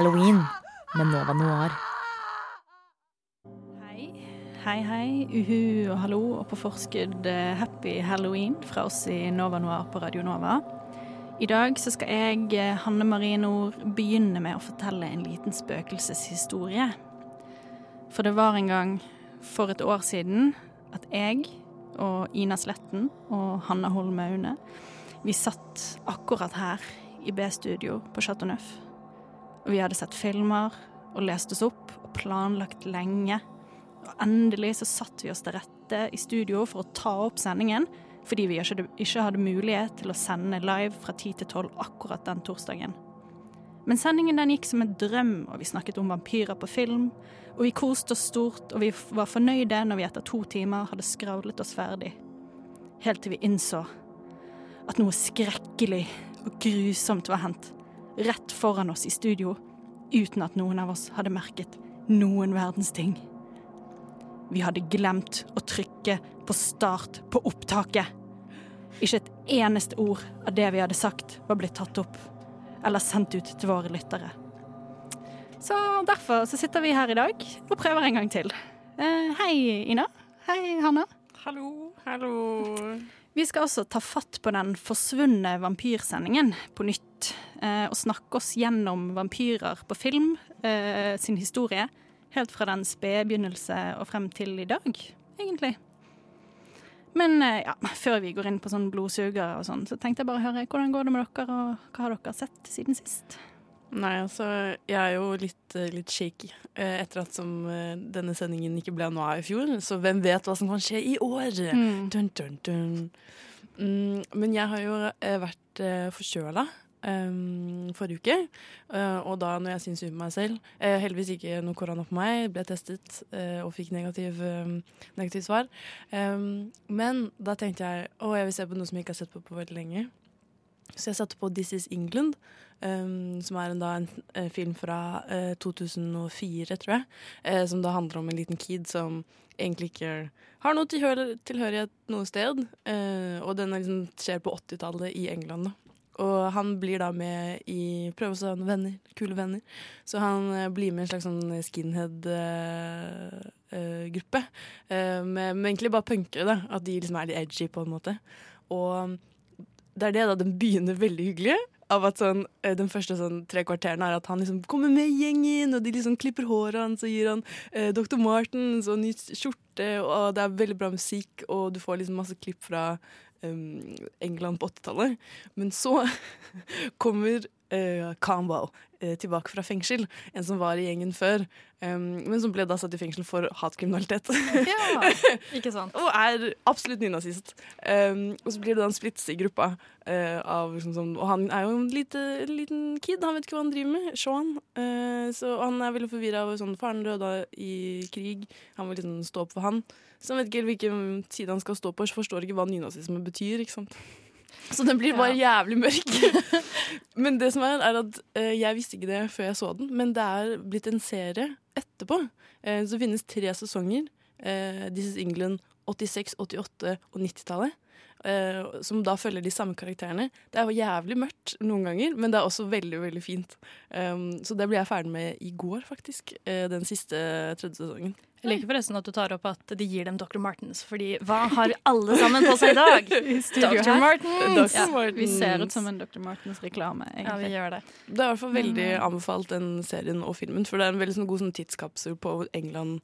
Halloween med Nova Noir. Hei, hei, hei, uhu og hallo, og på forskudd eh, happy halloween fra oss i Nova Noir på Radio Nova. I dag så skal jeg, eh, Hanne Marie Nord, begynne med å fortelle en liten spøkelseshistorie. For det var en gang for et år siden at jeg og Ina Sletten og Hanna Holm Aune, vi satt akkurat her i B-studio på Chateau Neuf. Og vi hadde sett filmer og lest oss opp og planlagt lenge. Og endelig så satt vi oss til rette i studio for å ta opp sendingen, fordi vi ikke, hadde mulighet til å sende live fra 10 til 12 akkurat den torsdagen. Men sendingen den gikk som en drøm, og vi snakket om vampyrer på film. Og vi koste oss stort, og vi var fornøyde når vi etter to timer hadde skravlet oss ferdig. Helt til vi innså at noe skrekkelig og grusomt var hendt rett foran oss i studio, uten at noen av oss hadde merket noen verdens ting. Vi hadde glemt å trykke på start på opptaket. Ikke et eneste ord av det vi hadde sagt, var blitt tatt opp eller sendt ut til våre lyttere. Så derfor så sitter vi her i dag og prøver en gang til. Uh, hei, Ina. Hei, Hanna. Hallo, hallo. Vi skal også ta fatt på den forsvunne vampyrsendingen på nytt. Uh, og snakke oss gjennom vampyrer på film uh, sin historie. Helt fra den spede begynnelse og frem til i dag, egentlig. Men eh, ja, før vi går inn på sånn blodsugere og sånn, så tenkte jeg bare å høre hvordan går det med dere, og hva har dere sett siden sist? Nei, altså, jeg er jo litt, eh, litt shaky eh, etter at som denne sendingen ikke ble noe av i fjor. Så hvem vet hva som kan skje i år? Mm. Dun, dun, dun. Mm, men jeg har jo vært forkjøla eh, forrige uke. Uh, og da når jeg syntes synd på meg selv uh, Heldigvis ikke noe korona på meg. Ble testet uh, og fikk negativ, eh, negativ svar. Um, men da tenkte jeg å, jeg vil se på noe som jeg ikke har sett på på veldig lenge. Så jeg satte på This Is England, um, som er en, da, en, en film fra uh, 2004, tror jeg. Uh, som da handler om en liten kid som egentlig ikke har noe tilhør tilhørighet noe sted. Uh, og den liksom, skjer på 80-tallet i England. da. Og han blir da med i Prøver å ha venner, kule venner. Så han eh, blir med i en slags sånn skinhead-gruppe. men med, med egentlig bare punkere, da. At de liksom er litt edgy, på en måte. Og det er det da den begynner veldig hyggelig. Av at sånn, eh, Den første sånn, tre kvarterene er at han liksom kommer med gjengen, og de liksom klipper håret hans og gir han eh, Dr. Martens og ny skjorte, og det er veldig bra musikk, og du får liksom masse klipp fra um, England på 80-tallet. Men så kommer uh, Campbell uh, tilbake fra fengsel, en som var i gjengen før, um, men som ble da satt i fengsel for hatkriminalitet. Ja, ikke sant. og er absolutt nynazist. Um, og så blir det da en splits i gruppa. Uh, av, liksom, sånn, og han er jo en lite, liten kid, han vet ikke hva han driver med. Sean. Eh, så han er veldig forvirra over sånn Faren døde i krig. Han vil liksom stå opp for han. Så han vet ikke hvilken side han skal stå på. Så forstår ikke hva nynazisme betyr. ikke sant? Så den blir bare jævlig mørk. men det som er, er at eh, jeg visste ikke det før jeg så den, men det er blitt en serie etterpå. Eh, så finnes tre sesonger. Eh, This is England 86, 88 og 90-tallet. eh, som da følger de samme karakterene. Det er jo jævlig mørkt noen ganger, men det er også veldig veldig fint. Um, så det ble jeg ferdig med i går, faktisk. eh, den siste tredje sesongen. Jeg liker forresten at du tar opp at de gir dem Dr. Martens, fordi hva har alle sammen på seg i dag? Dr. Martens! Ja, vi ser ut som en Dr. Martens-reklame, Ja, vi gjør det. Det er i hvert fall veldig anbefalt, den serien og filmen. For det er en veldig sånn god sånn tidskapsel på England,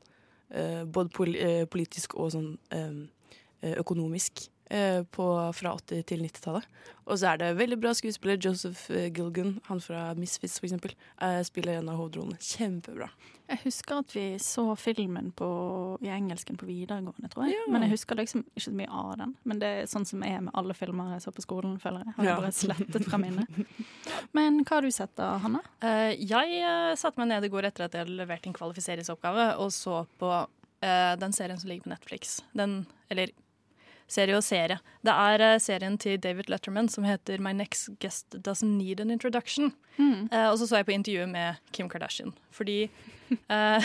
eh, både pol eh, politisk og sånn eh, eh, økonomisk. Eh, På, fra 80- til 90-tallet. Og så er det veldig bra skuespiller. Joseph eh, Gilgan, han fra Misfits for eksempel, eh, spiller en av hovedrollene. Kjempebra. Jeg husker at vi så filmen på, i engelsken på videregående, tror jeg. Ja. Men jeg husker liksom ikke så mye av den. Men det er sånn som er med alle filmer jeg så på skolen, føler jeg. Har Ja. bare slettet fra minnet. Men hva har du sett da, Hanna? Eh, jeg satte meg ned i går etter at jeg hadde levert en kvalifiseringsoppgave, og så på eh, den serien som ligger på Netflix. Den, eller serie og serie. Det er eh, serien til David Letterman som heter My Next Guest Doesn't Need an Introduction. Mm. Uh, og så så jeg på intervjuet med Kim Kardashian, fordi uh,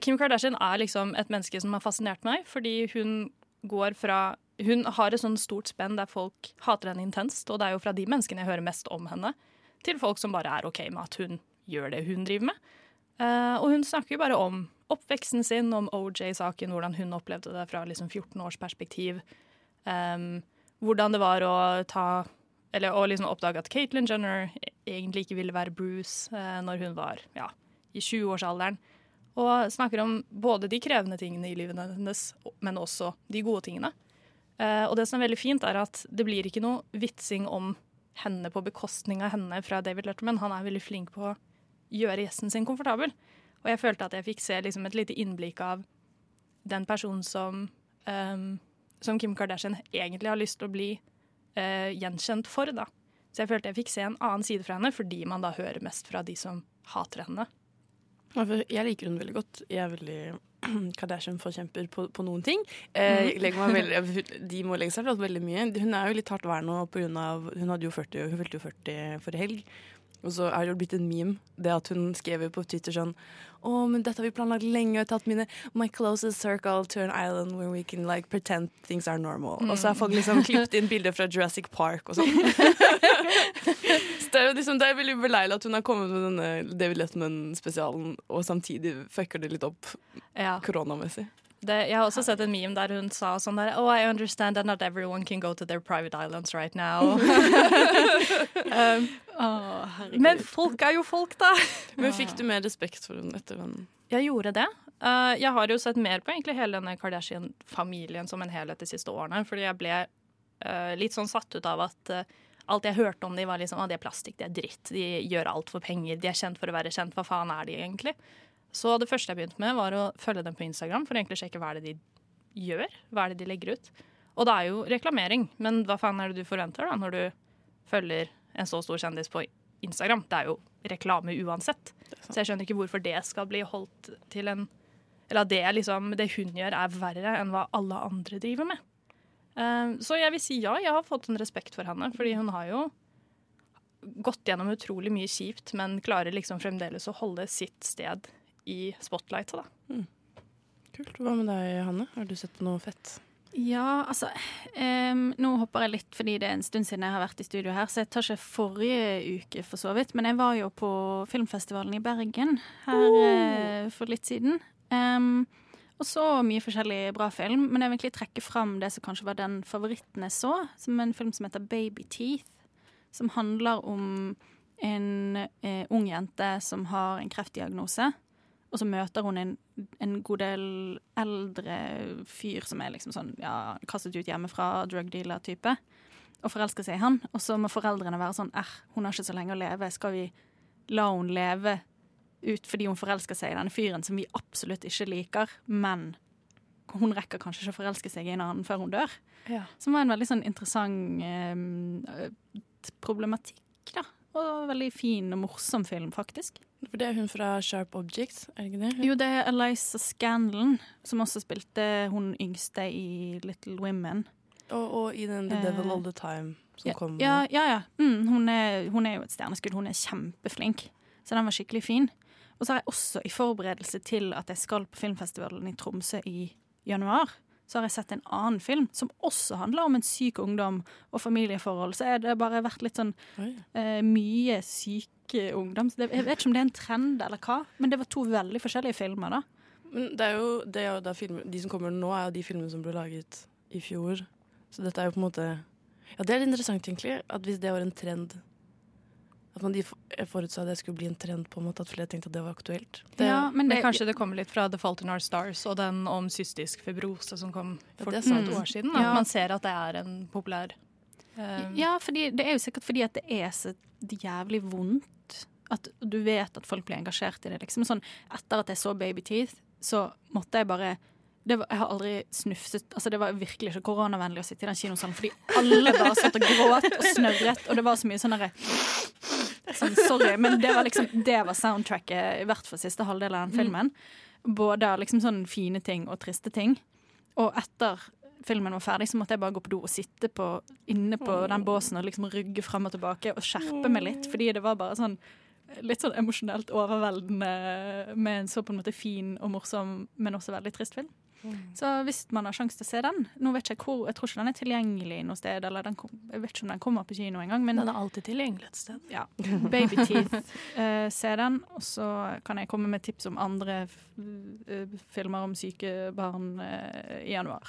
Kim Kardashian er liksom et menneske som har fascinert meg, fordi hun går fra Hun har et sånn stort spenn der folk hater henne intenst, og det er jo fra de menneskene jeg hører mest om henne, til folk som bare er OK med at hun gjør det hun driver med. Uh, og hun snakker jo bare om oppveksten sin, om OJ-saken, hvordan hun opplevde det fra liksom 14 års perspektiv. Um, hvordan det var å ta Eller å liksom oppdage at Caitlyn Jenner egentlig ikke ville være Bruce uh, når hun var ja, i 20-årsalderen. Og snakker om både de krevende tingene i livet hennes, men også de gode tingene. Uh, og det som er veldig fint, er at det blir ikke noe vitsing om henne på bekostning av henne fra David Letterman. Han er veldig flink på å gjøre gjesten sin komfortabel. Og jeg følte at jeg fikk se liksom et lite innblikk av den personen som, um, som Kim Kardashian egentlig har lyst til å bli uh, gjenkjent for. da. Så jeg følte jeg fikk se en annen side fra henne, fordi man da hører mest fra de som hater henne. Jeg liker hun veldig godt. Jeg er veldig Kardashian-forkjemper på, på noen ting. Eh, meg veldig, de må legge seg flat veldig mye. Hun er jo litt hardt vær nå pga. Hun hadde jo 40, hun fylte jo 40 forrige helg. Og så er det jo blitt en meme, det at hun skrev på Twitter sånn Å, men dette har vi planlagt lenge, og jeg har tatt mine My closest circle to an island where we can like pretend things are normal. Og så har folk liksom klippet inn bilder fra Jurassic Park og sånn. så det er jo liksom, det er veldig beleilig at hun har kommet med denne David Letman-spesialen, og samtidig fucker det litt opp Ja. koronamessig. Det, jeg har også sett en meme der hun sa sånn der Oh, I understand that not everyone can go to their private islands right now. um, oh, men folk er jo folk, da. Men fikk du mer respekt for henne etter den? Jeg gjorde det. Uh, jeg har jo sett mer på egentlig hele denne Kardashian-familien som en helhet de siste årene. Fordi jeg ble uh, litt sånn satt ut av at uh, alt jeg hørte om de var liksom, ah, de er plastikk, de er dritt, de gjør alt for penger, de er kjent for å være kjent, hva faen er de egentlig? Så det første jeg begynte med, var å følge dem på Instagram for å egentlig sjekke hva er det de gjør, hva er det de legger ut. Og det er jo reklamering, men hva faen er det du forventer da når du følger en så stor kjendis på Instagram? Det er jo reklame uansett. Så jeg skjønner ikke hvorfor det skal bli holdt til en Eller at det, liksom, det hun gjør, er verre enn hva alle andre driver med. Eh, så jeg vil si ja, jeg har fått en respekt for henne, fordi hun har jo gått gjennom utrolig mye kjipt, men klarer liksom fremdeles å holde sitt sted i spotlightet, da. Kult. Hva med deg, Hanne? Har du sett noe fett? Ja, altså um, Nå hopper jeg litt fordi det er en stund siden jeg har vært i studio her, så jeg tar ikke forrige uke for så vidt. Men jeg var jo på filmfestivalen i Bergen her eh, for litt siden. Um, og så mye forskjellig bra film, men jeg vil egentlig trekke fram det som kanskje var den favoritten jeg så, som en film som heter Baby Teeth. Som handler om en eh, ung jente som har en kreftdiagnose. Og så møter hun en, en god del eldre fyr som er liksom sånn, ja, kastet ut hjemmefra, drug dealer-type, og forelsker seg i han. Og så må foreldrene være sånn eh, hun har ikke så lenge å leve, skal vi la hun leve ut fordi hun forelsker seg i denne fyren som vi absolutt ikke liker, men hun rekker kanskje ikke å forelske seg i en annen før hun dør. Som var en veldig sånn interessant eh, problematikk, da. Og veldig fin og morsom film, faktisk. For det er hun fra Sharp Objects, er det ikke det? Jo, det er Eliza Scanlon, som også spilte hun yngste i Little Women. Og, og i den The Eh, Devil All The Time som Ja, kom ja, ja. ja. Mm, hun, er, hun er jo et stjerneskudd. Hun er kjempeflink. Så den var skikkelig fin. Og så er jeg også i forberedelse til at jeg skal på filmfestivalen i Tromsø i januar, så har jeg sett en annen film som også handler om en syk ungdom og familieforhold. Så er det bare vært litt sånn eh, mye syke ungdom. Jeg vet ikke om det er en trend eller hva, men det var to veldig forskjellige filmer, da. Men det er jo, det er jo da filmer, de som kommer nå, er jo de filmene som ble laget i fjor. Så dette er jo på en måte Ja, det er litt interessant, egentlig. At hvis det var en trend At man de for- forutså at det skulle bli en trend, på en måte, at flere tenkte at det var aktuelt. Det, ja, men Det, det, kanskje det kommer litt fra The Fault in Our Stars og den om cystisk fibrose som kom for ja, to år siden. At Ja. man ser at det er en populær eh, Ja, fordi, det er jo sikkert fordi at det er så jævlig vondt. At du vet at folk blir engasjert i det. Liksom sånn, Etter at jeg så Baby Teeth, så måtte jeg bare det var, Jeg har aldri snufset altså Det var virkelig ikke koronavennlig å sitte i den kinosalen, fordi alle bare satt og gråt og snørret, og det var så mye sånn derre sånn, Sorry, men det var liksom Det var soundtracket, i hvert fall siste halvdel av den filmen. Både liksom sånn fine ting og triste ting. Og etter filmen var ferdig, så måtte jeg bare gå på do og sitte på, inne på den båsen og liksom rygge fram og tilbake og skjerpe meg litt, fordi det var bare sånn litt sånn emosjonelt overveldende med en så på en måte fin og morsom, men også veldig trist film. Så hvis man har sjanse til å se den Nå vet jeg hvor, jeg tror ikke den er tilgjengelig noe sted, eller den kom, jeg vet ikke om den kommer på kino engang, Den er alltid tilgjengelig et sted. ja, Baby Teeth, eh, se den. Og så kan jeg komme med tips om andre eh, filmer om syke barn uh, i januar.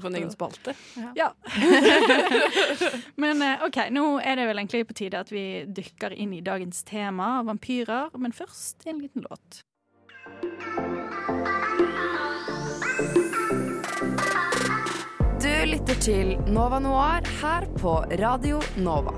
Få en egen spalte. ja. Men eh, OK, nå er det vel egentlig på tide at vi dykker inn i dagens tema, vampyrer. Men først en liten låt. Lytter til Nova Noir her på Radio Nova.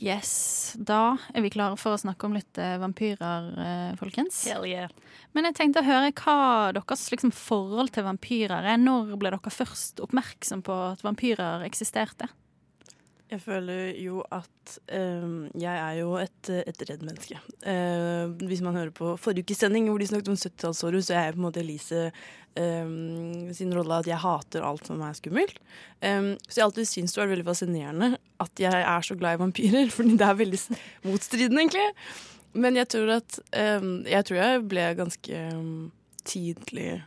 Yes, da er vi klare for å snakke om litt eh, vampyrer, eh, folkens. Hell yeah. Men jeg tenkte å høre hva deres liksom, forhold til vampyrer er. Når ble dere først oppmerksom på at vampyrer eksisterte? Jeg føler jo at ehm, jeg er jo et, et redd menneske. Eh, hvis man hører på forrige ukes sending hvor de snakket om 70-tallsåret, så er jeg på en måte Elise ehm, sin rolle at jeg hater alt som er skummelt. Ehm, så jeg alltid syns det var veldig fascinerende at jeg er så glad i vampyrer, fordi det er veldig motstridende, egentlig. Men jeg tror at ehm, Jeg tror jeg ble ganske ehm, tidlig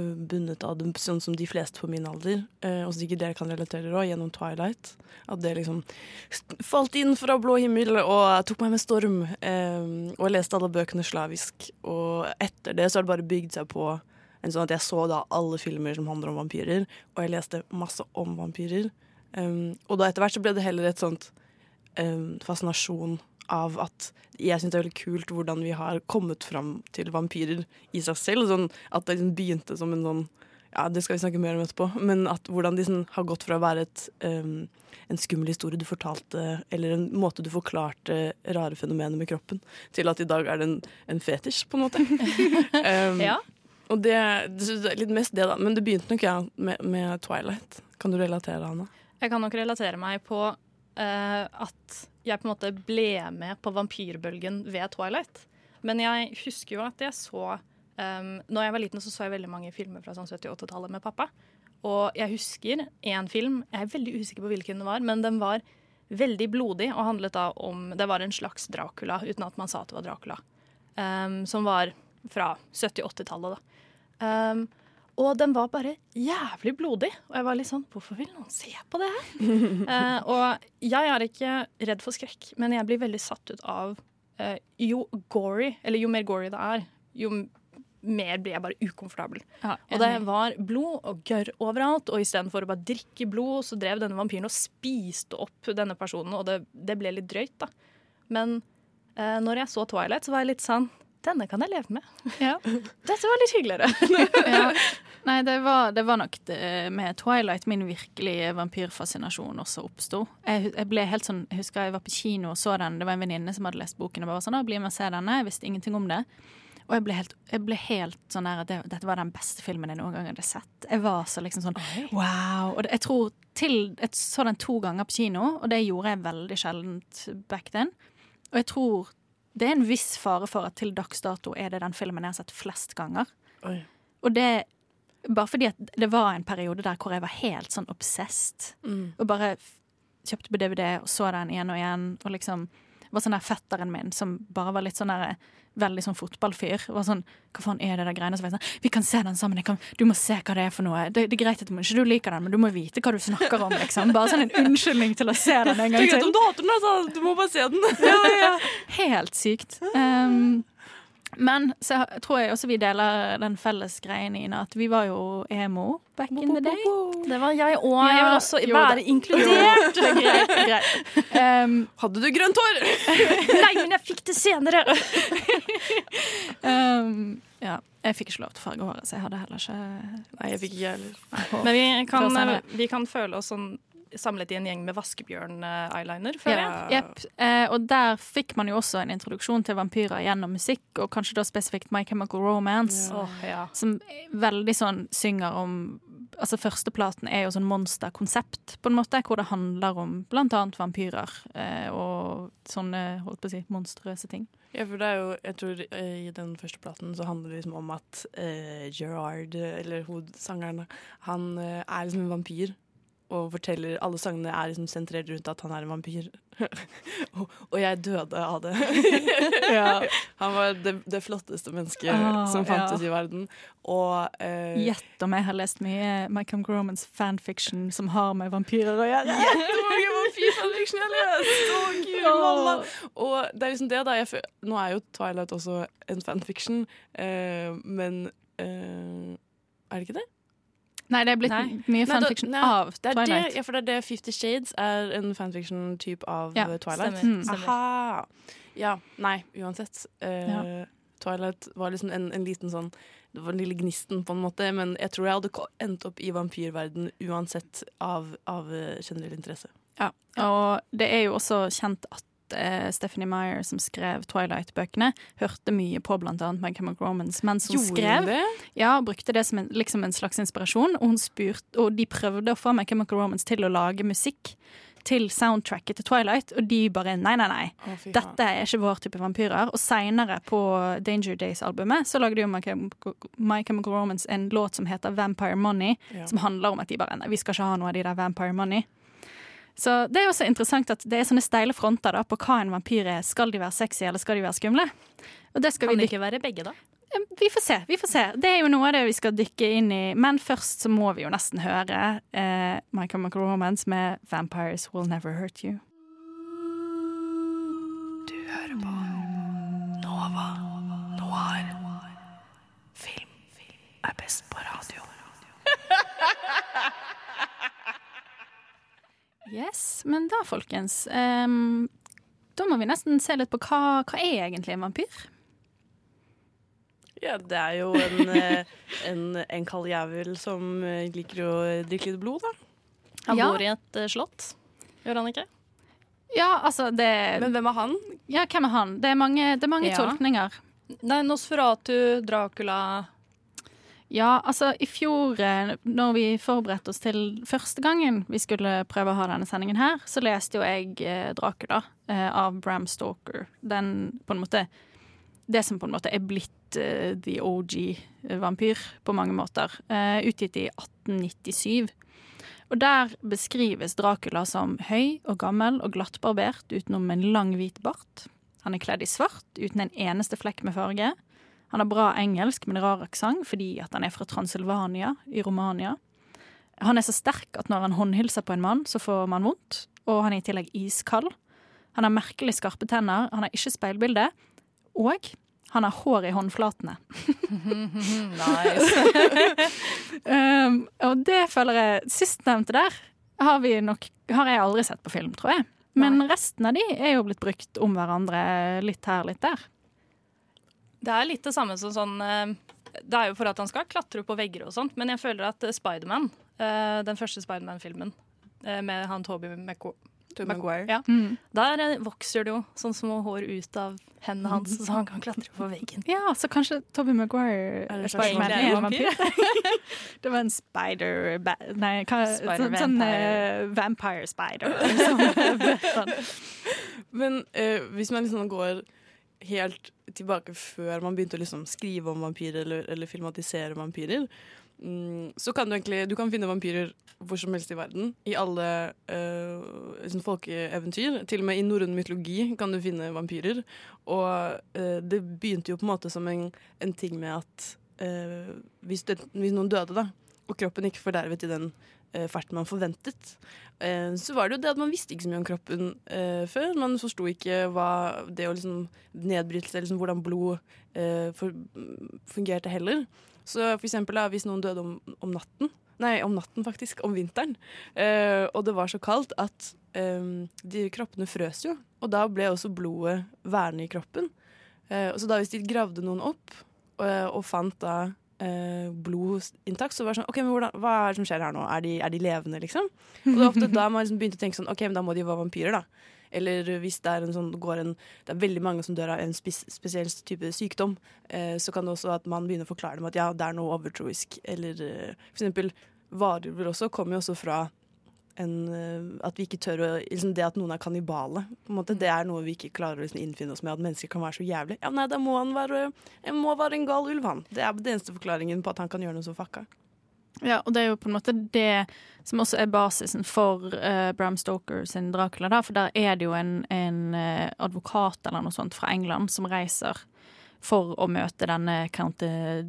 bundet av det, sånn som de fleste på min alder. eh, og sikkert dere kan relatere òg, gjennom Twilight. At det liksom falt inn fra blå himmel og tok meg med storm. eh, og jeg leste alle bøkene slavisk. Og etter det så har det bare bygd seg på en sånn at jeg så da alle filmer som handler om vampyrer, og jeg leste masse om vampyrer. Um, og da etter hvert så ble det heller et sånt um, fascinasjon av at jeg syns det er veldig kult hvordan vi har kommet fram til vampyrer i seg selv. Sånn at det liksom begynte som en sånn Ja, det skal vi snakke mer om etterpå, men at hvordan de sånn har gått fra å være et, um, en skummel historie du fortalte, eller en måte du forklarte rare fenomener med kroppen, til at i dag er det en, en fetisj, på en måte. um, Ja. Og det, det det er litt mest det, da. Men det begynte nok jeg med, med Twilight. Kan du relatere, Hanna? Jeg kan nok relatere meg på uh, at jeg på en måte ble med på vampyrbølgen ved Twilight. Men jeg husker jo at jeg så um, Når jeg var liten, så så jeg veldig mange filmer fra sånn 70-80-tallet med pappa. Og jeg husker én film, jeg er veldig usikker på hvilken det var, men den var veldig blodig og handlet da om Det var en slags Dracula, uten at man sa at det var Dracula. Um, som var fra 70-80-tallet, da. Um, og den var bare jævlig blodig. Og jeg var litt sånn Hvorfor vil noen se på det her? Eh, og jeg er ikke redd for skrekk, men jeg blir veldig satt ut av eh, Jo gory, eller jo mer gory det er, jo mer blir jeg bare ukomfortabel. Ja, Og det var blod og gørr overalt, og istedenfor å bare drikke blod, så drev denne vampyren og spiste opp denne personen, og det, det ble litt drøyt, da. Men eh, når jeg så Twilight, så var jeg litt sånn Denne kan jeg leve med. Ja. Dette var litt hyggeligere. ja. Nei, det var, det var nok det, med Twilight min virkelige vampyrfascinasjon også oppsto. Jeg, jeg ble helt sånn, jeg husker jeg var på kino og så den. Det var en venninne som hadde lest boken. og bare var sånn, bli med og se denne. Jeg visste ingenting om det. Og jeg ble helt, jeg ble helt sånn der det, dette var den beste filmen jeg noen gang hadde sett. Jeg var så liksom sånn wow. Og jeg tror til, Jeg så den to ganger på kino, og det gjorde jeg veldig sjeldent back then. Og jeg tror det er en viss fare for at til dags dato er det den filmen jeg har sett flest ganger. Oi. Og det bare fordi at det var en periode der hvor jeg var helt sånn obsessed. Mm. Og bare kjøpte på DVD og så den igjen og igjen. Og liksom var sånn der fetteren min som bare var litt sånn der Veldig sånn fotballfyr. Var sånn, Hva faen er det der greiene? Så var jeg sånn, Vi kan se den sammen. Jeg kan, du må se hva det er for noe. Det, det er greit at du, ikke du liker den, men du må vite hva du snakker om. liksom. Bare sånn en unnskyldning til å se den en gang til. du hater den, altså! Du må bare se den. Ja, ja. Helt sykt. Um, men så tror jeg også vi deler den felles greien, Ina, at vi var jo emo back in the day. Det var jeg òg. Ja, Jeg vil også jo, være det- inkludert. greit, greit. Um, Hadde du grønt hår? Nei, men jeg fikk det senere. um, ja. Jeg fikk ikke lov til å farge håret, så jeg hadde heller ikke Nei, jeg fikk ikke heller. Men vi kan, vi kan føle oss sånn samlet i en gjeng med vaskebjørn-eyeliner, føler jeg. Yep. Eh, og der fikk man jo også en introduksjon til vampyrer gjennom musikk, og kanskje da spesifikt My Chemical Romance. Ja. Oh, ja. Som veldig sånn synger om Altså Førsteplaten er jo sånn monsterkonsept, på en måte, hvor det handler om blant annet vampyrer. Eh, og sånne holdt på å si, monstrøse ting. Ja, for det er jo, jeg tror eh, I den første platen så handler det liksom om at eh, Gerard, eh, eller hovedsangeren, han eh, er liksom en vampyr. Og forteller Alle sangene er liksom sentrert rundt at han er en vampyr. og, og jeg døde av det. Han var det, det flotteste mennesket Ah, som fantes ja. i verden. Og eh, Gjett om jeg har lest mye Michael Gromans fanfiction som har med vampyrer å gjøre. Jättemånga vampyrfanfiction jeg har lest! Å, gud, malla. Og det er liksom det, da. Jeg, nå er jo Twilight også en fanfiction, eh, men eh, Er det ikke det? Nei, det er blitt Nei. mye Nei, da- fanfiction nei, av Det er Twilight. det, ja, for det er det Fifty Shades er en fanfiction-type av Ja, eh, Twilight. stemmer, Mm. stemmer. Aha! Ja, nei, uansett. Uh, Ja. Twilight var liksom en, en liten sånn Det var den lille gnisten, på en måte, men jeg tror jeg hadde endt opp i vampyrverden uansett av, av eh, generell interesse. Ja. Og det er jo også kjent at eh, Stephanie Meyer, som skrev Twilight-bøkene, hørte mye på annet My Chemical Romance mens hun skrev. det? Ja, brukte det som en, liksom en slags inspirasjon. Og, spurt, og de prøvde å få My Chemical Romance til å lage musikk til soundtracket til Twilight, og de bare nei, nei, nei. Å. Dette er ikke vår type vampyrer. Og seinere på Danger Days-albumet så lagde jo My Chemical, My Chemical Romance en låt som heter Vampire Money, Ja. som handler om at de bare nei, vi skal ikke ha noe av de der Vampire Money. Så det er også interessant at det er sånne steile fronter da, på hva en vampyr er. Skal de være sexy, eller skal de være skumle? Og det skal Kan vi det ikke være begge, da? vi får se. vi får se. Det er jo noe av det vi skal dykke inn i. Men først så må vi jo nesten høre eh, My Chemical Romance med 'Vampires Will Never Hurt You'. Du hører på Nova Noir. Film er best på radio. Yes, Men da, folkens um, Da må vi nesten se litt på hva, hva er egentlig en vampyr? Ja, det er jo en, eh, en, en kald jævel som eh, liker å drikke litt blod, da. Han Ja. bor i et eh, slott. Gjør han ikke? Ja, altså det Men hvem er han? Ja, hvem er han? Det er mange, det er mange Ja. tolkninger. Nei, Nosferatu, Dracula Ja, altså i fjor, eh, når vi forberedte oss til første gangen vi skulle prøve å ha denne sendingen her, så leste jo jeg eh, Dracula eh, av Bram Stoker. Den på en måte Det som på en måte er blitt eh, the OG-vampyr på mange måter. eh, utgitt i 1897. Og der beskrives Dracula som høy og gammel og glattbarbert utenom en lang, hvit bart. Han er kledd i svart uten en eneste flekk med farge. Han har bra engelsk, men rar aksent fordi han er fra Transylvania i Romania. Han er så sterk at når han håndhilser på en mann, så får man vondt. Og han er i tillegg iskald. Han har merkelig skarpe tenner, han har ikke speilbilde. Og han har hår i håndflatene. Nice. Um, og det føler jeg Sistnevnte der har, vi nok, har jeg aldri sett på film, tror jeg. Men resten av de er jo blitt brukt om hverandre litt her, litt der. Det er litt det samme som sånn eh, Det er jo for at han skal klatre på vegger og sånt, men jeg føler at eh, Spiderman, eh, den første Spiderman-filmen med han Toby McCo Maguire, ja, Mm. der vokser det jo sånn små hår ut av hendene hans, så han kan klatre på veggen. Ja, så kanskje Toby Maguire Er Spiderman er en vampyr? det var en spider ba Nei, hva, Spider sånn, sånn vampire. eh, vampire spider. Liksom. Men uh, hvis man liksom går helt tilbake før man begynte å liksom skrive om vampyrer eller, eller filmatisere vampyrer, mm, så kan du egentlig du kan finne vampyrer hvor som helst i verden. I alle eh, liksom folkeeventyr. Til og med i norrøn mytologi kan du finne vampyrer. Og eh, det begynte jo på en måte som en, en ting med at eh, hvis, det, hvis noen døde, da, og kroppen ikke fordervet i den eh, farten man forventet, eh, så var det jo det at man visste ikke så mye om kroppen eh, før. Man forsto ikke hva det å liksom nedbrytelse, eller liksom hvordan blod fungerte heller. Så for eksempel da, hvis noen døde om, om natten, nei, om natten faktisk, om vinteren, og det var så kaldt at de kroppene frøs jo, og da ble også blodet værende i kroppen. Så da hvis de gravde noen opp og fant da eh, blodinntak. så var det sånn OK, men hvordan, hva er det som skjer her nå? Er de, er de levende, liksom? Og det er ofte da man liksom begynte å tenke sånn OK, men da må de være vampyrer, da. Eller hvis det er en sånn går en, Det er veldig mange som dør av en spes, spesiell type sykdom, eh, så kan det også at man begynner å forklare dem at ja, det er noe overtroisk. Eller eh, for eksempel varulver også kommer jo også fra en eh, At vi ikke tør å liksom Det at noen er kannibale, på en måte, det er noe vi ikke klarer å liksom innfinne oss med. At mennesker kan være så jævlig. Ja, nei, da må han være, jeg må være en gal ulv, han. Det er den eneste forklaringen på at han kan gjøre noe så fucka. Ja, og det er jo på en måte det som også er basisen for uh, Bram Stoker sin Dracula, da, for der er det jo en, en eh, advokat eller noe sånt fra England som reiser for å møte denne Count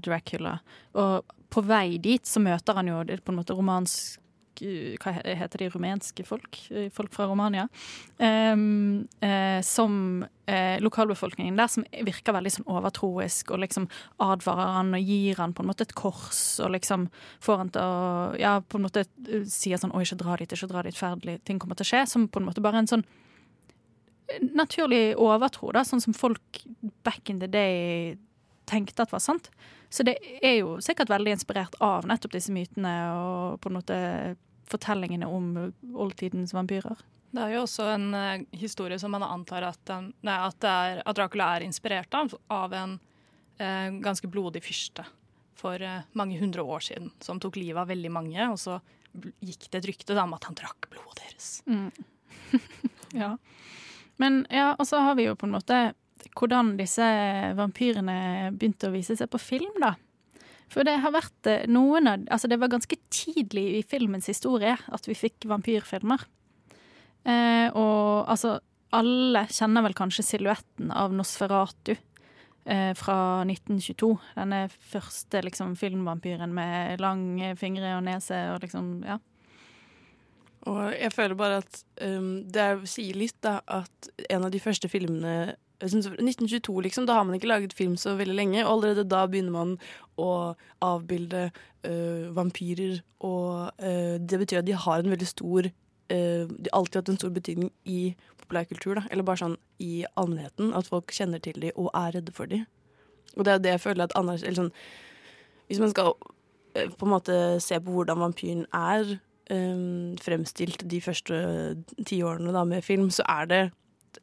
Dracula. Og på vei dit så møter han jo det på en måte romansk eh, hva heter de rumenske folk? Eh, Folk fra Romania. Um, uh, som uh, lokalbefolkningen der, som virker veldig sånn overtroisk og liksom advarer han og gir han på en måte et kors og liksom får han til å Ja, på en måte eh, sier sånn 'Å, ikke dra dit, ikke dra dit, ferdig, ting kommer til å skje'. Som på en måte bare en sånn naturlig overtro, da, sånn som folk back in the day tenkte at var sant. Så det er jo sikkert veldig inspirert av nettopp disse mytene og på en måte fortellingene om oldtidens vampyrer. Det er jo også en uh, historie som man antar at, den, nei, at, det er, at Dracula er inspirert av, av en uh, ganske blodig fyrste for uh, mange hundre år siden, som tok livet av veldig mange. Og så gikk det et rykte om at han drakk blodet deres. Ja. Men ja, og så har vi jo på en måte hvordan disse vampyrene begynte å vise seg på film, da. For det har vært eh, noen av Altså, det var ganske tidlig i filmens historie at vi fikk vampyrfilmer. Eh, og altså, alle kjenner vel kanskje silhuetten av Nosferatu eh, fra 1922. Denne første liksom filmvampyren med lange fingre og nese og liksom Ja. Og jeg føler bare at um, det er- sier litt, da, at en av de første filmene 1922, liksom, da har man ikke laget film så veldig lenge, og allerede da begynner man å avbilde uh, vampyrer, og uh, det betyr at de har en veldig stor uh, De har alltid hatt en stor betydning i populærkultur, da, eller bare sånn i allmennheten, at folk kjenner til dem og er redde for dem. Og det er det jeg føler at eller sånn, Hvis man skal på en måte se på hvordan vampyren er um, fremstilt de første tiårene med film, så er det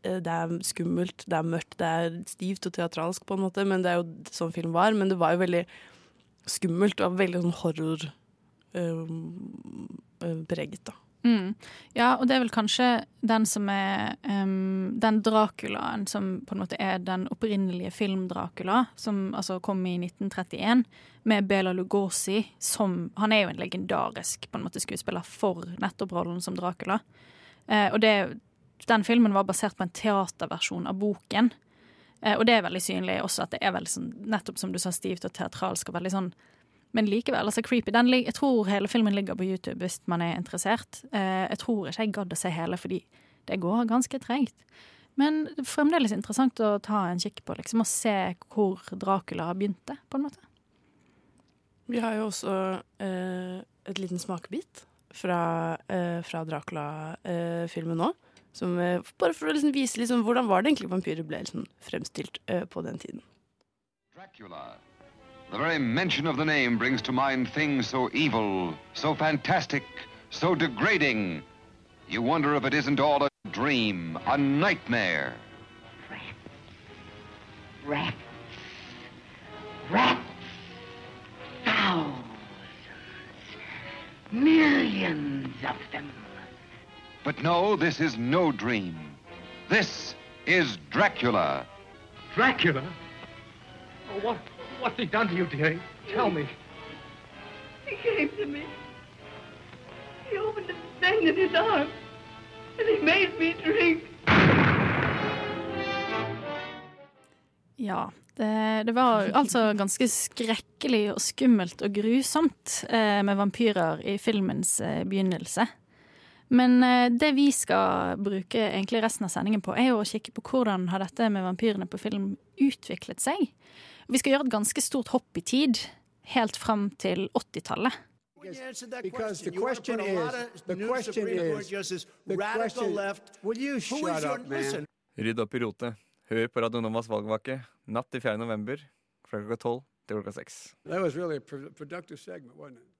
eh, det er skummelt, det er mørkt, det er stivt og teatralsk, på en måte, men det er jo sånn film var. Men det var jo veldig skummelt og veldig sånn horror um, eh, preget, da. Mm. Ja, og det er vel kanskje den som er um, Den Draculaen som på en måte er den opprinnelige film-Dracula, som altså kom i 1931, med Bela Lugosi som Han er jo en legendarisk på en måte skuespiller for nettopp rollen som Dracula. Uh, og det, den filmen var basert på en teaterversjon av boken. Eh, og det er veldig synlig også at det er veldig sånn, nettopp som du sa, stivt og teatralsk og veldig sånn men likevel, altså creepy. Den, jeg tror hele filmen ligger på YouTube hvis man er interessert. Eh, jeg tror ikke jeg gadd å se hele, fordi det går ganske tregt. Men det er fremdeles interessant å ta en kikk på, liksom, og se hvor Dracula begynte, på en måte. Vi har jo også eh, et liten smakebit fra, eh, fra Dracula-filmen nå. Som, eh, bare for å liksom vise liksom, hvordan var det egentlig vampyrer ble liksom, fremstilt eh, på den tiden. Dracula. The very mention of the name brings to mind things so evil, so fantastic, so degrading. You wonder if it isn't all a dream, a nightmare. Rats. Rats. Rats. Thousands. Millions of them. But no, this is no dream. This is Dracula. Dracula? Oh, what, what's he done to you, dearie? Tell me. He came to me. He opened a vein in his arm. And he made me drink. Ja. Det, det var altså ganske skrekkelig og skummelt og grusomt eh, med vampyrer i filmens eh, begynnelse. Men eh, det vi skal bruke egentlig resten av sendingen på, er jo å kikke på hvordan har dette med vampyrene på film utviklet seg. Vi skal gjøre et ganske stort hopp i tid, helt fram til 80-tallet. Because the question is, the question is, the question, will you shut up, man? Rydd opp i rotet. Hør på Radio Novas valgvake natt til 4. november fra klokka 12 til klokka 6. That was really a productive segment, wasn't it?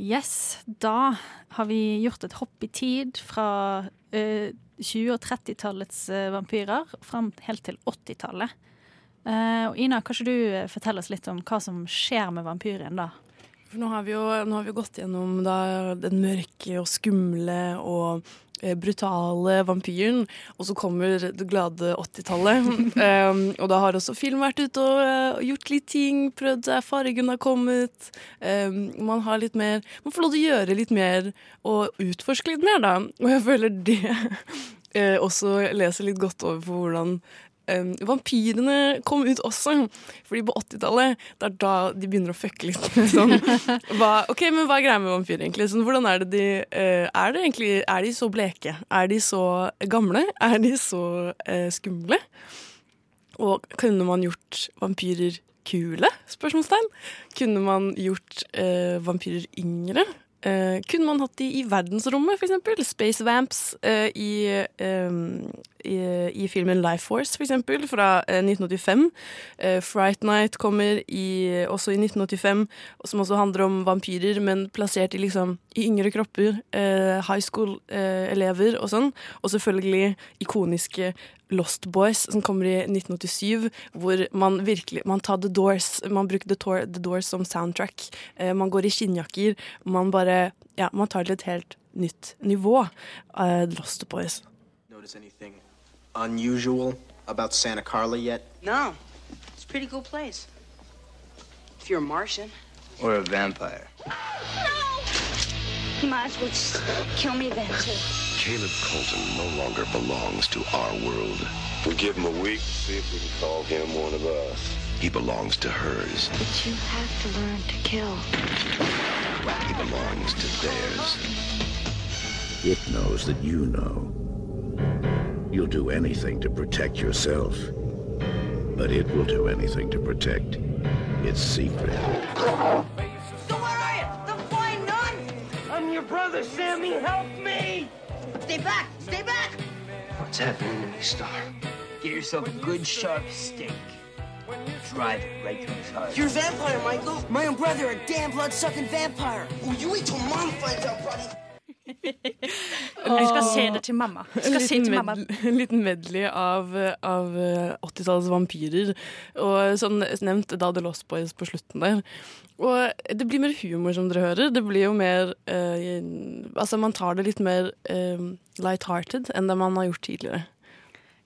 Yes, da har vi gjort et hopp i tid fra uh, 20- og 30-tallets uh, vampyrer fram helt til 80-tallet. Uh, og Ina, kan ikke du forteller fortelle oss litt om hva som skjer med vampyren da? For nå har vi jo har vi gått gjennom da, den mørke og skumle og eh, brutale vampyren, og så kommer det glade 80-tallet. um, og da har også film vært ute og uh, gjort litt ting, prøvd seg, fargen har kommet. Um, man har litt mer Man får lov til å gjøre litt mer og utforske litt mer, da. Og jeg føler det Eh, også leser litt godt over for hvordan Um, vampyrene kom ut også. Fordi på 80-tallet det er da de begynner å fucke litt sånn hva, Ok, men hva er greia med vampyrer, egentlig? Sånn, hvordan er det de uh, Er det egentlig Er de så bleke? Er de så gamle? Er de så uh, skumle? Og kunne man gjort vampyrer kule? Spørsmålstegn. Kunne man gjort uh, vampyrer yngre? Uh, kunne man hatt de i verdensrommet, f.eks.? Space Vamps uh, i, um, i, i, filmen Life Force, f.eks., fra uh, 1985. Fright Night kommer i, også i 1985, som også handler om vampyrer, men plassert i, liksom, i yngre kropper. high school-elever og sånn. Og selvfølgelig ikoniske Lost Boys, som kommer i 1987, hvor man virkelig Man tar The Doors, man bruker The, Tor, The Doors som soundtrack. Eh, man går i skinnjakker. Man bare Ja, man tar det til et helt nytt nivå. Uh, Lost Boys. Notice anything unusual about Santa Carla yet? No. It's a pretty cool place. If you're a Martian. Or a vampire. No! You might as well just kill me then, too. Caleb Colton no longer belongs to our world. We give him a week to see if we can call him one of us. He belongs to hers. But you have to learn to kill. He belongs to theirs. It knows that you know. You'll do anything to protect yourself. But it will do anything to protect its secret. So where are you? The flying nun? I'm your brother, Sammy. Help me! Stay back! Stay back! What's happening to me, Star? Get yourself a good sharp steak. Drive it right through his heart. You're a vampire, Michael. My own brother, a damn blood-sucking vampire. Oh, you wait till mom finds out, buddy. Jeg skal se det til mamma. Skal si til mamma. En liten medley av, av 80-tallets vampyrer. Og sånn nevnt da The Lost Boys på slutten der. Og det blir mer humor, som dere hører. Det blir jo mer uh, Altså, man tar det litt mer uh, light-hearted enn det man har gjort tidligere.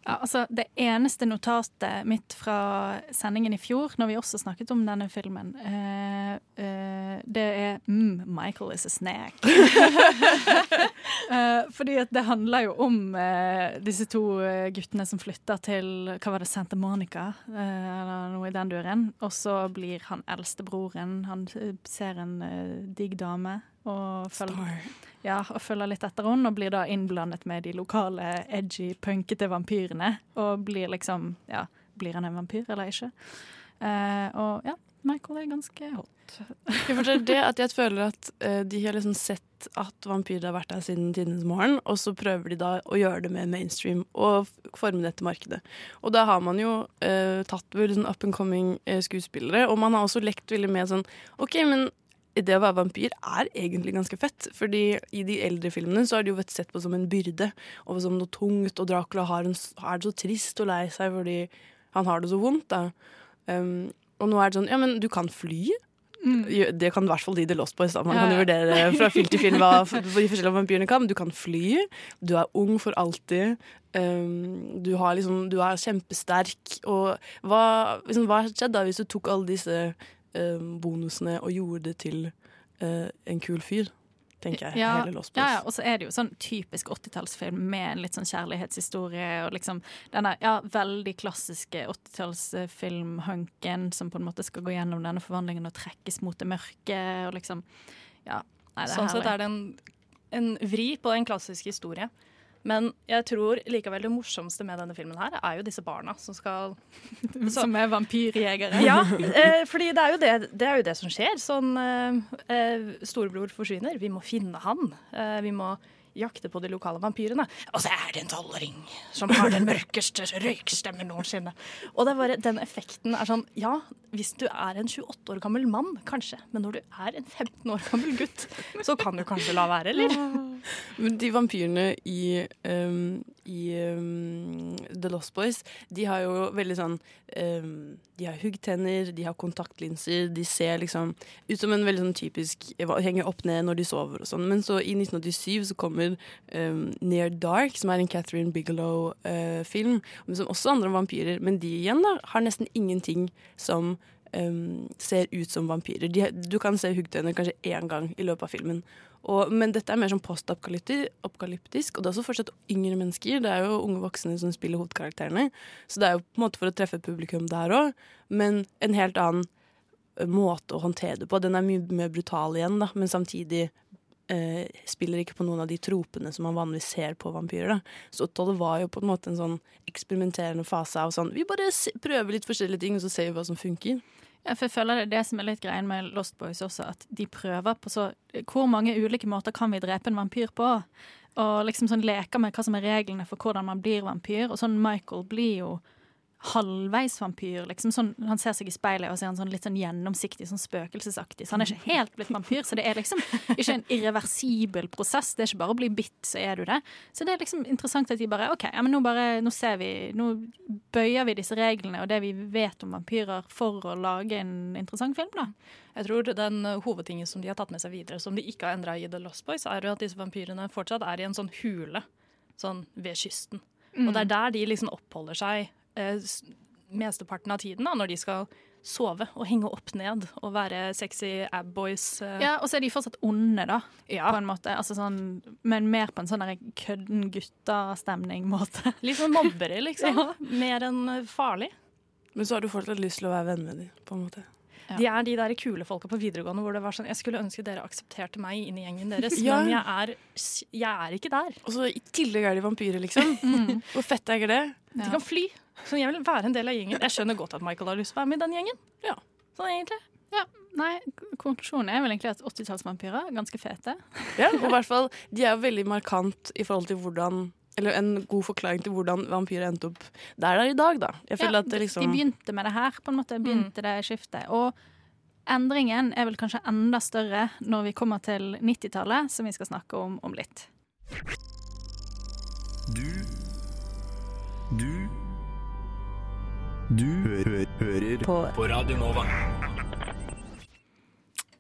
Ja, altså Det eneste notatet mitt fra sendingen i fjor, når vi også snakket om denne filmen, uh, uh, det er mm, 'Michael is a snack'. uh, fordi at det handler jo om disse to guttene som flytter til hva var det, Santa Monica, eller noe i den duren. Og så blir han eldstebroren Han ser en digg dame og følger, ja, og følger litt etter henne, og blir da innblandet med de lokale edgy, punkete vampyrene. Og blir liksom Ja, blir han en vampyr eller ikke? Uh, og ja, Michael er ganske hot. jeg forstår det at jeg føler at uh, de har liksom sett at vampyrer har vært der siden tidenes morgen, og så prøver de da å gjøre det med mainstream og forme det etter markedet. Og da har man jo uh, tatt veldig sånn up and coming skuespillere, og man har også lekt veldig med sånn OK, men det å være vampyr er egentlig ganske fett. Fordi i de eldre filmene så har det jo vært sett på som en byrde og som noe tungt. Og Dracula har, en, er det så trist og lei seg fordi han har det så vondt. da. Um, og nå er det sånn Ja, men du kan fly. Mm. Det kan i hvert fall de The Lost Boys. Da. Man kan jo vurdere fra film til film hva de forskjellige vampyrene kan. Du kan fly. Du er ung for alltid. Um, du, liksom, du, er kjempesterk. Og hva, liksom, hva skjedde da hvis du tok alle disse bonusene og gjorde det til eh, en kul fyr. Tenker jeg. Ja, hele Lost Boys. Ja, ja. Og så er det jo sånn typisk 80-tallsfilm med en litt sånn kjærlighetshistorie og liksom denne ja, veldig klassiske 80-tallsfilmhunken som på en måte skal gå gjennom denne forvandlingen og trekkes mot det mørke og liksom Ja. Nei, det er sånn herlig. sett er det en, en vri på en klassisk historie. Men jeg tror likevel det morsomste med denne filmen her er jo disse barna som skal Som er vampyrjegere? Ja, eh, fordi det er, jo det, det er jo det som skjer. Sånn eh, eh, Storebror forsvinner, vi må finne han. Eh, vi må jakte på de lokale vampyrene. Og så er det en tolvåring som har den mørkeste røykstemmen noensinne. Og det er bare, den effekten er sånn Ja, hvis du er en 28 år gammel mann, kanskje. Men når du er en 15 år gammel gutt, så kan du kanskje la være, eller? Men de vampyrene i, um, i um, The Lost Boys, de har jo veldig sånn um, De har huggtenner, de har kontaktlinser, de ser liksom ut som en veldig sånn typisk Henger opp ned når de sover og sånn. Men så i 1987 så kommer um, Near Dark, som er en Catherine Bigelow-film, uh, som også handler om vampyrer. Men de igjen da har nesten ingenting som um, ser ut som vampyrer. De, du kan se huggtenner kanskje én gang i løpet av filmen. Og, men dette er mer sånn postapokalyptisk, og det er også fortsatt yngre mennesker. Det er jo unge voksne som spiller hovedkarakterene, så det er jo på en måte for å treffe publikum der òg. Men en helt annen måte å håndtere det på. Den er mye mer brutal igjen, da, men samtidig eh, spiller ikke på noen av de tropene som man vanligvis ser på vampyrer. Da. Så det var jo på en måte en sånn eksperimenterende fase av sånn Vi bare prøver litt forskjellige ting, og så ser vi hva som funker. Ja, for jeg føler det er det som er litt greien med Lost Boys også, at de prøver på så Hvor mange ulike måter kan vi drepe en vampyr på? Og liksom sånn leker med hva som er reglene for hvordan man blir vampyr. Og sånn Michael blir jo halvveis vampyr. Liksom sånn, han ser seg i speilet og ser han sånn litt sånn gjennomsiktig, sånn spøkelsesaktig. Så han er ikke helt blitt vampyr. Så det er liksom ikke en irreversibel prosess. Det er ikke bare å bli bitt, så er du det. Så det er liksom interessant at de bare OK, ja, men nå bare Nå ser vi Nå bøyer vi disse reglene og det vi vet om vampyrer for å lage en interessant film, da. Jeg tror den hovedtingen som de har tatt med seg videre, som de ikke har endra i The Lost Boys, er jo at disse vampyrene fortsatt er i en sånn hule sånn ved kysten. Mm. Og det er der de liksom oppholder seg eh, mesteparten av tiden da, når de skal sove og henge opp ned og være sexy abboys Eh. Ja, og så er de fortsatt onde, da, ja. på en måte. Altså sånn, men mer på en sånn kødden gutta-stemning-måte. Litt sånn mobbere, liksom. ja. Mer enn eh, farlig. Men så har du fortsatt lyst til å være venn med dem, på en måte. Ja. De er de der kule folka på videregående hvor det var sånn Jeg skulle ønske dere aksepterte meg inn i gjengen deres, ja. men jeg er, jeg er, ikke der. Og så i tillegg er de vampyrer, liksom. mm. Hvor fett er ikke det? De kan fly. Så jeg vil være en del av gjengen. Jeg skjønner godt at Michael har lyst til å være med i den gjengen. Ja. Sånn egentlig. Ja, nei, Konklusjonen er vel egentlig at 80-tallsvampyrer er ganske fete. Ja, og i hvert fall, De er veldig markant i forhold til hvordan eller en god forklaring til hvordan vampyrer endte opp der der er i dag. da. Ja, liksom... De begynte med det her, på en måte. Begynte mm. det skiftet. Og endringen er vel kanskje enda større når vi kommer til 90-tallet, som vi skal snakke om om litt. Du Du Du hø hører på, på Radio Nova.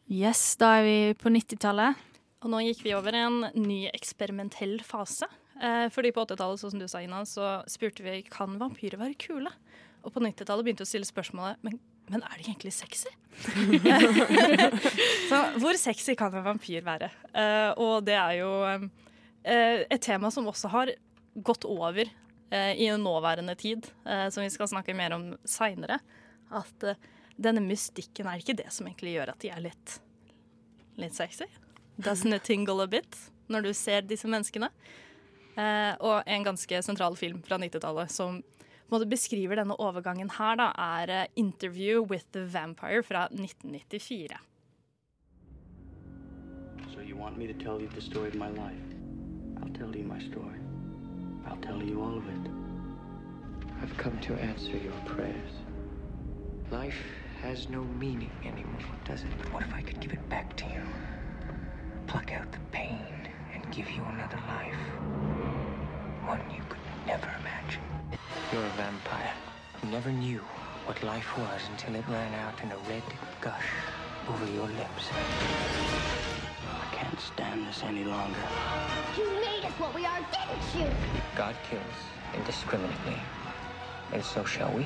Yes, da er vi på 90-tallet. Og nå gikk vi over en ny eksperimentell fase. Eh, fordi på 80-tallet sånn som du sa, Ina, så spurte vi kan vampyrer være kule. Og på 90-tallet begynte vi å stille spørsmålet men, men er de egentlig sexy? så hvor sexy kan en vampyr være? Eh, og det er jo eh, et tema som også har gått over i en nåværende tid, uh, som vi skal snakke mer om seinere. At denne mystikken er ikke det som egentlig gjør at de er litt, litt sexy. Doesn't it tingle a bit når du ser disse menneskene? Eh, og en ganske sentral film fra 90-tallet som beskriver denne overgangen her, da, er 'Interview with the Vampire' fra 1994. So you want me to tell you the story of my life? I'll tell you my story. I'll tell you all of it. I've come to answer your prayers. Life has no meaning anymore, does it? But what if I could give it back to you? Pluck out the pain and give you another life. One you could never imagine. You're a vampire who never knew what life was until it ran out in a red gush over your lips. I can't stand this any longer. You made us what we are, didn't you? God kills indiscriminately, and so shall we.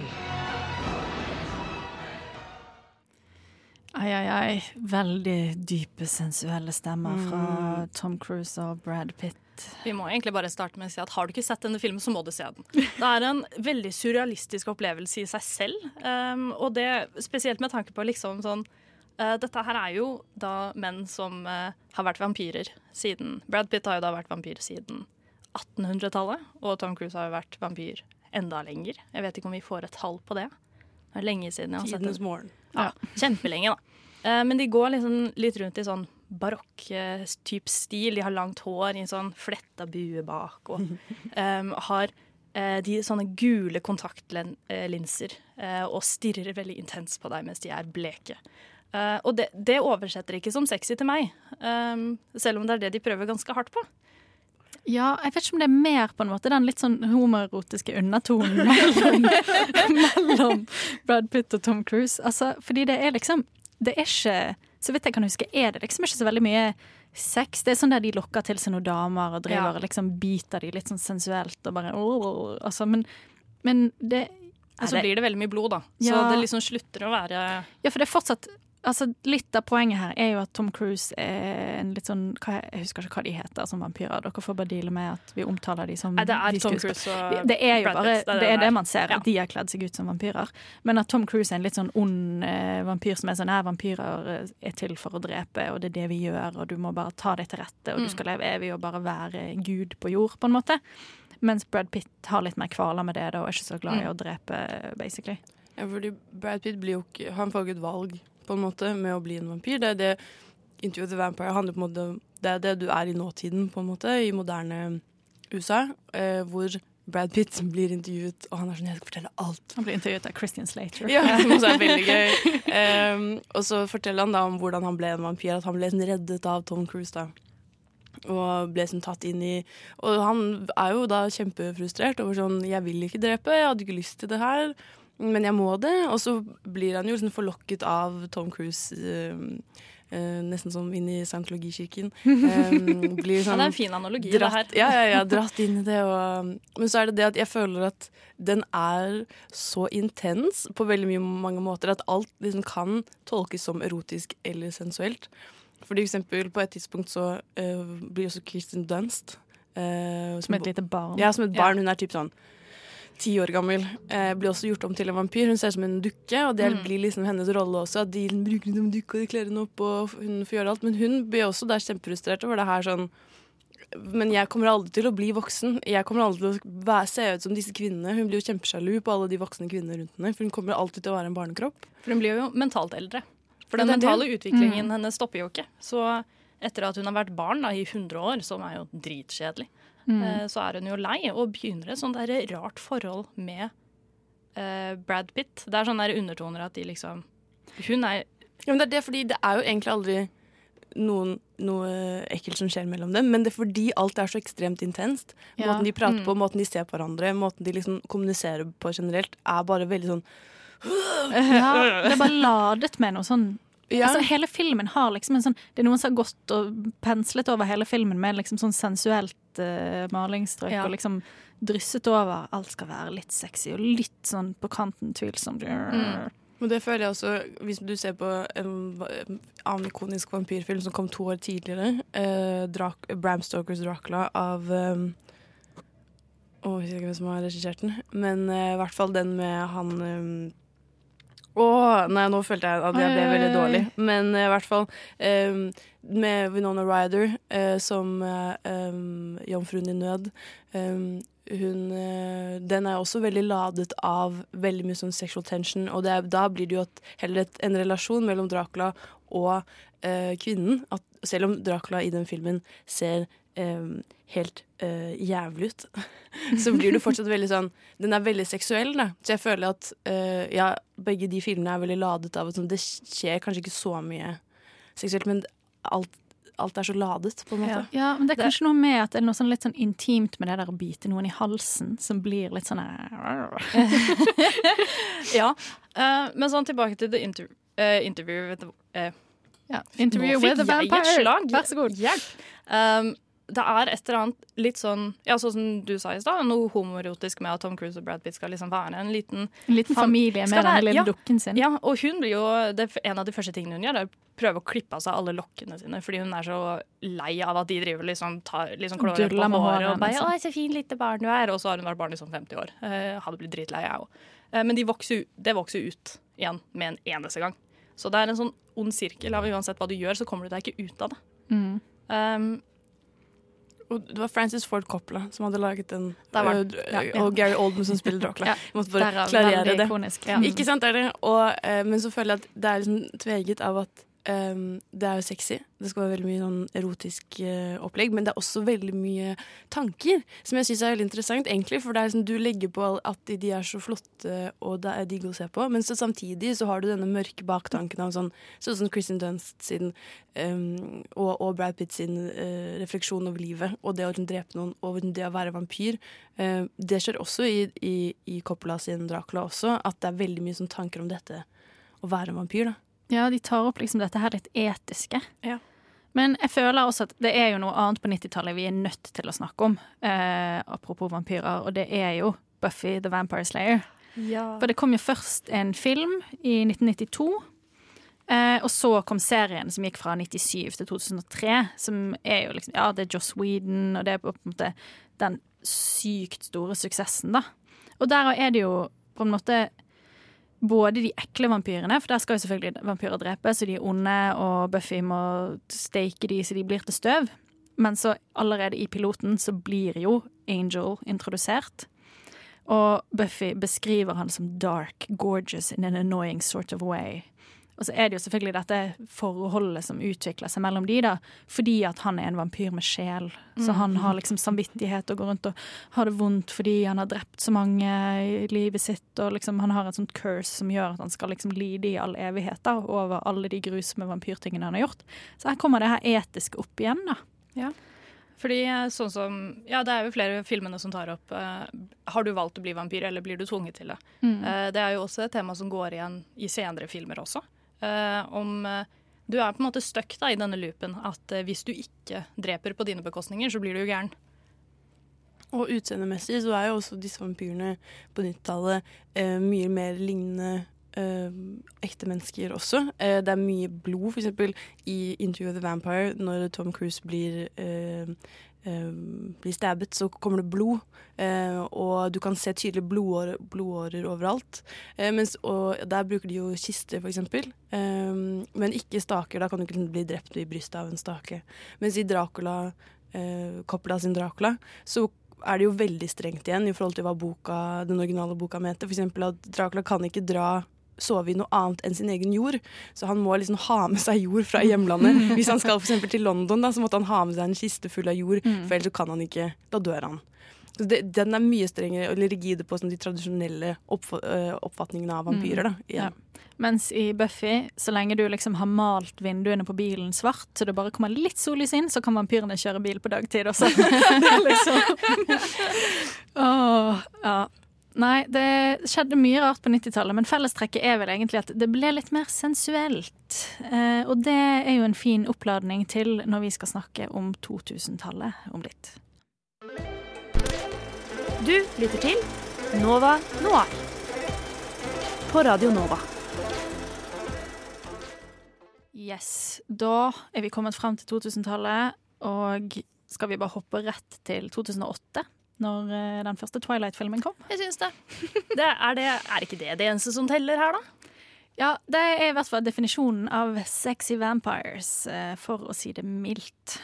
Ai, ai, ai. Veldig dype, sensuelle stemmer fra mm. Tom Cruise og Brad Pitt. Vi må egentlig bare starte med å si at Har du ikke sett denne filmen, så må du se den. Det er en veldig surrealistisk opplevelse i seg selv. Um, og det spesielt med tanke på liksom sånn uh, Dette her er jo da menn som uh, har vært vampyrer siden Brad Pitt har jo da vært vampyr siden 1800-tallet, og Tom Cruise har jo vært vampyr enda lenger. Jeg vet ikke om vi får et tall på det. Det er lenge siden jeg har sett Tidens morgen. Ja, kjempelenge, da. Uh, men de går liksom litt rundt i sånn barokk-type stil. De har langt hår i sånn fletta bue bak, og um, har de sånne gule kontaktlinser og stirrer veldig intenst på deg mens de er bleke. Og det, det, oversetter ikke som sexy til meg, um, selv om det er det de prøver ganske hardt på. Ja, jeg vet ikke om det er mer på en måte den litt sånn homoerotiske undertonen mellom, mellom Brad Pitt og Tom Cruise. Altså, fordi det er liksom Det er ikke Så vidt jeg kan huske, er det liksom ikke så veldig mye sex. Det er sånn der de lokker til seg noen damer og driver Ja. og liksom biter de litt sånn sensuelt og bare altså, men, men det Og så blir det veldig mye blod, da. Så Ja. det liksom slutter å være Ja, for det er fortsatt Altså, Litt av poenget her er jo at Tom Cruise er en litt sånn hva, Jeg husker ikke hva de heter som vampyrer. Dere får bare deale med at vi omtaler de som Nei, det er de Tom Cruise og Det er jo bare det er det, man ser, at de har kledd seg ut som vampyrer. Men at Tom Cruise er en litt sånn ond eh, vampyr som er sånn Nei, vampyrer eh, er til for å drepe, og det er det vi gjør, og du må bare ta deg til rette, og du Mm. skal leve evig og bare være gud på jord, på en måte. Mens Brad Pitt har litt mer kvaler med det da, og er ikke så glad i Mm. å drepe, basically. Ja, fordi Brad Pitt blir jo ikke Han får ikke et valg på en måte med å bli en vampyr. Det er det Interview the Vampire handler på en måte Det er det du er i nåtiden, på en måte, i moderne USA, eh, hvor Brad Pitt blir intervjuet, og han er sånn Jeg skal fortelle alt. Han blir intervjuet av Christian Slater. Ja, som også er veldig gøy. Um, og så forteller han da om hvordan han ble en vampyr, at han ble reddet av Tom Cruise. da. Og ble sånn tatt inn i Og han er jo da kjempefrustrert over sånn Jeg vil ikke drepe, jeg hadde ikke lyst til det her, men jeg må det. Og så blir han jo liksom forlokket av Tom Cruise. um, eh, nesten som inn i scientologikirken. Um, blir Ja, det er en fin analogi, det her. Ja, ja, ja, dratt inn i det. Og, men så er det det at jeg føler at den er så intens på veldig mye, mange måter at alt liksom kan tolkes som erotisk eller sensuelt. For eksempel på et tidspunkt så uh, blir også Kirsten Dunst eh, Som et lite barn. Ja, som et barn. Ja. Hun er typ sånn ti år gammel. Eh, blir også gjort om til en vampyr. Hun ser ut som en dukke, og det Mm. blir liksom hennes rolle også. At de bruker henne som dukke, og de kler henne opp, og hun får gjøre alt. Men hun blir også der kjempefrustrert over det her sånn men jeg kommer aldri til å bli voksen. Jeg kommer aldri til å være, se ut som disse kvinnene. Hun blir jo kjempesjalu på alle de voksne kvinnene rundt henne. For hun kommer alltid til å være en barnekropp. For hun blir jo mentalt eldre. For den mentale det. utviklingen Mm. hennes stopper jo ikke. Så etter at hun har vært barn da, i 100 år, som er jo dritkjedelig, Mm. eh, så er hun jo lei og begynner et sånt der rart forhold med eh, Brad Pitt. Det er sånne der undertoner at de liksom Hun er Ja, men det er det, fordi det er jo egentlig aldri noen, noe ekkelt som skjer mellom dem, men det er fordi alt er så ekstremt intenst. Ja. Måten de prater Mm. på, måten de ser på hverandre, måten de liksom kommuniserer på generelt, er bare veldig sånn Ja, det er bare ladet med noe sånn Ja. altså, Hele filmen har liksom en sånn Det er noen som har gått og penslet over hele filmen med liksom sånn sensuelt eh, malingsstrøk Ja. og liksom drysset over. Alt skal være litt sexy og litt sånn på kanten tvilsomt. Mm. Men det føler jeg også, hvis du ser på en annen ikonisk vampyrfilm som kom to år tidligere, eh, Drak Bram Stokers Dracula av eh, Å, jeg husker ikke hvem som har regissert den, men eh, i hvert fall den med han um, Å, nei, nå følte jeg at jeg ble veldig dårlig. Men eh, i hvert fall um, med Winona Ryder uh, som um, jomfruen i nød. Um, hun, uh, den er også veldig ladet av veldig mye sånn sexual tension, og er, da blir det jo et, heller et, en relasjon mellom Dracula og uh, kvinnen. At selv om Dracula i den filmen ser helt eh, jævlig ut, så blir det fortsatt veldig sånn Den er veldig seksuell, da. Så jeg føler at eh, ja, begge de filmene er veldig ladet av at sånn, det skjer kanskje ikke så mye seksuelt, men alt, alt er så ladet, på en måte. Ja, men det er kanskje noe med at det er noe sånn litt sånn intimt med det der å bite noen i halsen, som blir litt sånn Ja. Uh, men sånn tilbake til the inter uh, interview with the, uh, yeah. Interview with the Vampire. slag. Vær så god. Hjelp. Um, det er et eller annet litt sånn Ja, sånn som du sa i stad, noe homoerotisk med at Tom Cruise og Brad Pitt skal liksom være en liten En liten familie med den lille ja, dukken sin. Ja, og hun blir jo det, En av de første tingene hun gjør, er å prøve å klippe av seg alle lokkene sine, fordi hun er så lei av at de driver liksom, tar, liksom klår på håret håret og bare 'Å, så fint lite barn du er', og så har hun vært barn i sånn 50 år. Eh, hadde blitt dritlei, jeg òg. Eh, men det vokser, de jo ut igjen med en eneste gang. Så det er en sånn ond sirkel av uansett hva du gjør, så kommer du deg ikke ut av det. Mm. Um, det var Francis Ford Coppola som hadde laget den. Var øh. Ja, ja. Og Gary Oldman som spiller Dracula. Ja, Jeg måtte bare klarere det. ikonisk. Ja. Ikke sant, er det? Og, eh, men så føler jeg at det er liksom tveget av at Um, det er jo sexy. Det skal være veldig mye sånn erotisk uh, opplegg. Men det er også veldig mye tanker, som jeg syns er veldig interessant. egentlig, For det er liksom, du legger på at de er så flotte og det er digg å se på, men så samtidig så har du denne mørke baktanken av sånn sånn som Kristin Dunst sin um, og, og, Brad Pitt sin uh, refleksjon over livet og det å drepe noen og det å være vampyr. Uh, det skjer også i, i, i Coppola sin Dracula også, at det er veldig mye sånn tanker om dette å være vampyr. da. Ja, de tar opp liksom dette her litt etiske. Ja. Men jeg føler også at det er jo noe annet på 90-tallet vi er nødt til å snakke om. Eh, apropos vampyrer, og det er jo Buffy the Vampire Slayer. Ja. For det kom jo først en film i 1992. Eh, og så kom serien som gikk fra 97 til 2003, som er jo liksom Ja, det er Joss Whedon, og det er på en måte den sykt store suksessen, da. Og der er det jo på en måte både de ekle vampyrene, for der skal jo selvfølgelig vampyrer drepes, så de er onde, og Buffy må steike de så de blir til støv. Men så allerede i piloten så blir jo Angel introdusert. Og Buffy beskriver han som dark, gorgeous in an annoying sort of way. Og så er det jo selvfølgelig dette forholdet som utvikler seg mellom de, da, fordi at han er en vampyr med sjel. Så han har liksom samvittighet og går rundt og har det vondt fordi han har drept så mange i livet sitt. Og liksom han har et sånt curse som gjør at han skal liksom lide i all evighet da, over alle de grusomme vampyrtingene han har gjort. Så her kommer det her etiske opp igjen, da. Ja. Fordi sånn som Ja, det er jo flere filmene som tar opp uh, Har du valgt å bli vampyr, eller blir du tvunget til det? Mm. Uh, det er jo også et tema som går igjen i senere filmer også. Uh, om Du er på en måte stuck i denne loopen at hvis du ikke dreper på dine bekostninger, så blir du jo gæren. Og utseendemessig så er jo også disse vampyrene på 90-tallet mye mer lignende eh, ekte mennesker også. Eh, det er mye blod, f.eks. i 'Interview of the Vampire', når Tom Cruise blir blir stabbet, så kommer det blod, og du kan se tydelige blodårer, blodårer overalt. Mens, og der bruker de jo kister, f.eks., men ikke staker. Da kan du ikke bli drept i brystet av en stake. Mens i Dracula, Coppola sin Dracula, så er det jo veldig strengt igjen i forhold til hva boka, den originale boka mente. Eksempel at Dracula kan ikke dra sove i noe annet enn sin egen jord. Så han må liksom ha med seg jord fra hjemlandet. Hvis han skal for til London, da, så måtte han ha med seg en kiste full av jord, Mm. for ellers kan han ikke. Da dør han. Så det, den er mye strengere eller rigide på sånn, de tradisjonelle øh, oppfatningene av vampyrer. Da, igjen. Ja. Mens i Buffy, så lenge du liksom har malt vinduene på bilen svart, så det bare kommer litt sollys inn, så kan vampyrene kjøre bil på dagtid også. det er liksom Åh, ja. Nei, det skjedde mye rart på 90-tallet, men fellestrekket er vel egentlig at det ble litt mer sensuelt. Eh, og det er jo en fin oppladning til når vi skal snakke om 2000-tallet om litt. Du lytter til Nova Noir på Radio Nova. Yes, da er vi kommet frem til 2000-tallet, og skal vi bare hoppe rett til 2008? Når eh, den første Twilight-filmen kom. Jeg syns det. det, er det. Er ikke det det eneste som teller her, da? Ja, det er i hvert fall definisjonen av sexy vampires, eh, for å si det mildt.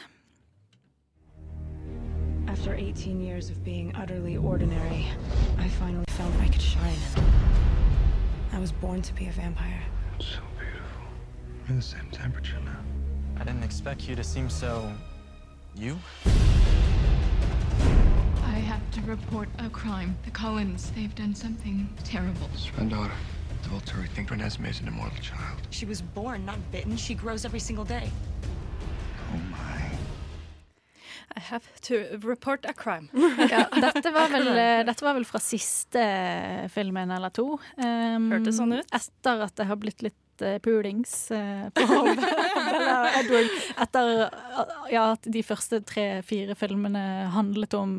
After 18 years of being utterly ordinary, I finally felt I could shine. I was born to be a vampire. So beautiful. We're the same temperature now. I didn't expect you to seem so. you? I have to report a crime. The Collins, they've done something terrible. It's my daughter. The Volturi think Renesmee is an immortal child. She was born, not bitten. She grows every single day. I have to report a crime. Ja, dette, var vel, eh, dette var vel fra siste filmen eller to. Um, Hørtes sånn ut. Etter at det har blitt litt uh, pulings uh, på og Edward. Etter uh, ja, at de første tre-fire filmene handlet om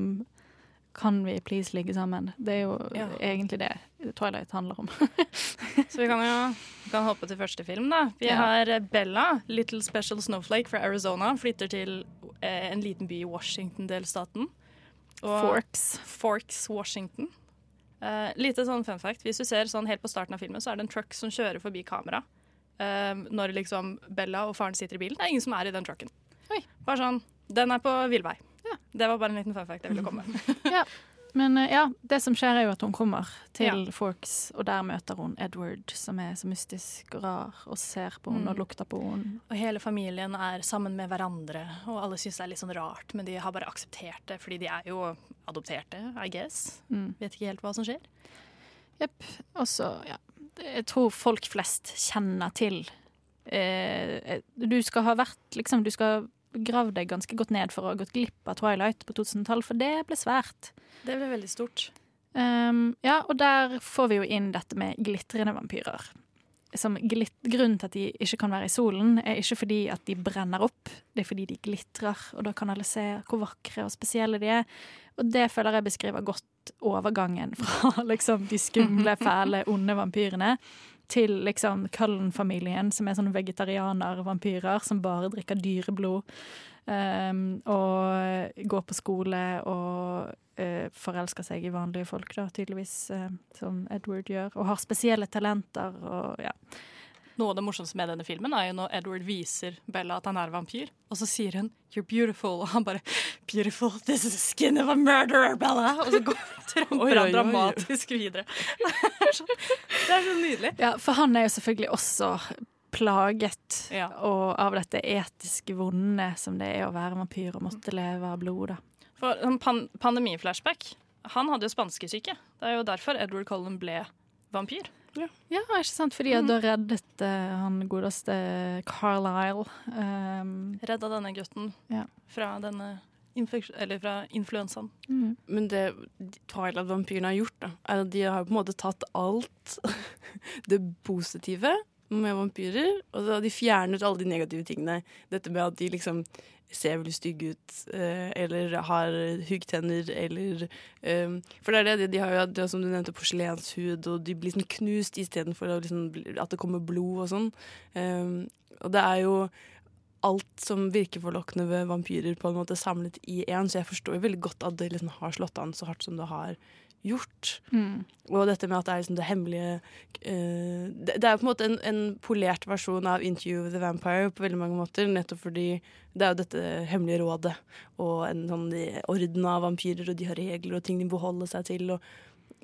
Kan vi please ligge sammen? Det er jo Ja. egentlig det Twilight handler om. Så vi kan jo vi kan hoppe til første film, da. Vi Ja. har Bella, Little Special Snowflake fra Arizona, flytter til eh, en liten by i Washington-delstaten. Forks. Forks, Washington. Eh, lite sånn fun fact. Hvis du ser sånn helt på starten av filmen, så er det en truck som kjører forbi kamera. eh, når liksom Bella og faren sitter i bilen. Det er ingen som er i den trucken. Bare sånn, Den er på villvei. Det var bare en liten fanfact jeg ville komme med. Men eh, ja, det som skjer er jo at hun kommer til Ja. Forks, og der møter hun Edward, som er så mystisk og rar, og ser på henne Mm. og lukter på henne. Og hele familien er sammen med hverandre, og alle syns det er litt sånn rart, men de har bare akseptert det, fordi de er jo adopterte, I guess. Mm. Vet ikke helt hva som skjer. Jepp. Og så, ja Jeg tror folk flest kjenner til eh, Du skal ha vært liksom Du skal ha gravd deg ganske godt ned for å ha gått glipp av Twilight på 2000-tallet, for det ble svært. Det ble veldig stort. Um, ja, og der får vi jo inn dette med glitrende vampyrer. Som glit grunnen til at de ikke kan være i solen, er ikke fordi at de brenner opp, det er fordi de glitrer, og da kan alle se hvor vakre og spesielle de er. Og det føler jeg beskriver godt overgangen fra liksom de skumle, fæle, onde vampyrene til liksom Cullen-familien, som er sånne vegetarianer-vampyrer som bare drikker dyreblod. Um, og går på skole og uh, forelsker seg i vanlige folk, da, tydeligvis, uh, som Edward gjør. Og har spesielle talenter og ja. Noe av det morsomste med denne filmen er jo når Edward viser Bella at han er vampyr, og så sier hun 'you're beautiful', og han bare 'beautiful, this is the skin of a murderer, Bella', og så går, tramper han dramatisk videre. Det er så, nydelig. ja, for han er jo selvfølgelig også plaget Ja. og av dette etiske vonde som det er å være vampyr og måtte leve av blod, da. For en pan pandemiflashback, han hadde jo spanskesyke. Det er jo derfor Edward Cullen ble vampyr. Ja, ikke sant? Fordi mm. da reddet uh, han godeste Carlisle um, Redda denne gutten Ja. fra denne. Eller fra influensaen. Men det Twilight-vampyrene har gjort, da, er at de har på en måte tatt alt det positive med vampyrer, og de fjernet alle de negative tingene. Dette med at de liksom ser veldig stygge ut, eh, eller har huggtenner, eller um, For det er det, de har jo det som du nevnte, porselenshud, og de blir sånn knust istedenfor liksom, at det kommer blod og sånn. Um, og det er jo alt som virker forlokkende ved vampyrer, på en måte samlet i én, så jeg forstår jo veldig godt at det liksom har slått an så hardt som det har gjort. Mm. Og dette med at det er liksom det hemmelige uh, det, det er på en måte en, en polert versjon av Interview with the Vampire på veldig mange måter, nettopp fordi det er jo dette hemmelige rådet og en sånn orden av vampyrer, og de har regler og ting de må holde seg til, og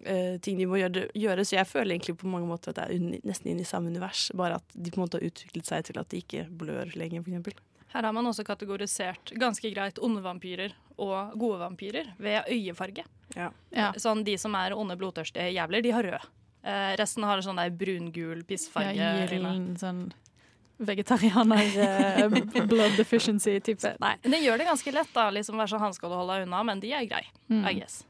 uh, ting de må gjøre, gjøre. Så jeg føler egentlig på mange måter at det er un, nesten inn i samme univers, bare at de på en måte har utviklet seg til at de ikke blør lenger, eksempel. Her har man også kategorisert ganske greit onde vampyrer og gode vampyrer ved øyefarge. Ja. Ja. Sånn De som er onde, blodtørstige jævler, de har rød. Eh, resten har sånn der brungul pissfarge. Ja, gyllen sånn vegetarianer eh, blood deficiency-type. Nei. Det gjør det ganske lett, da. Liksom Vær så han skal du holde deg unna, men de er greie. Mm. I guess.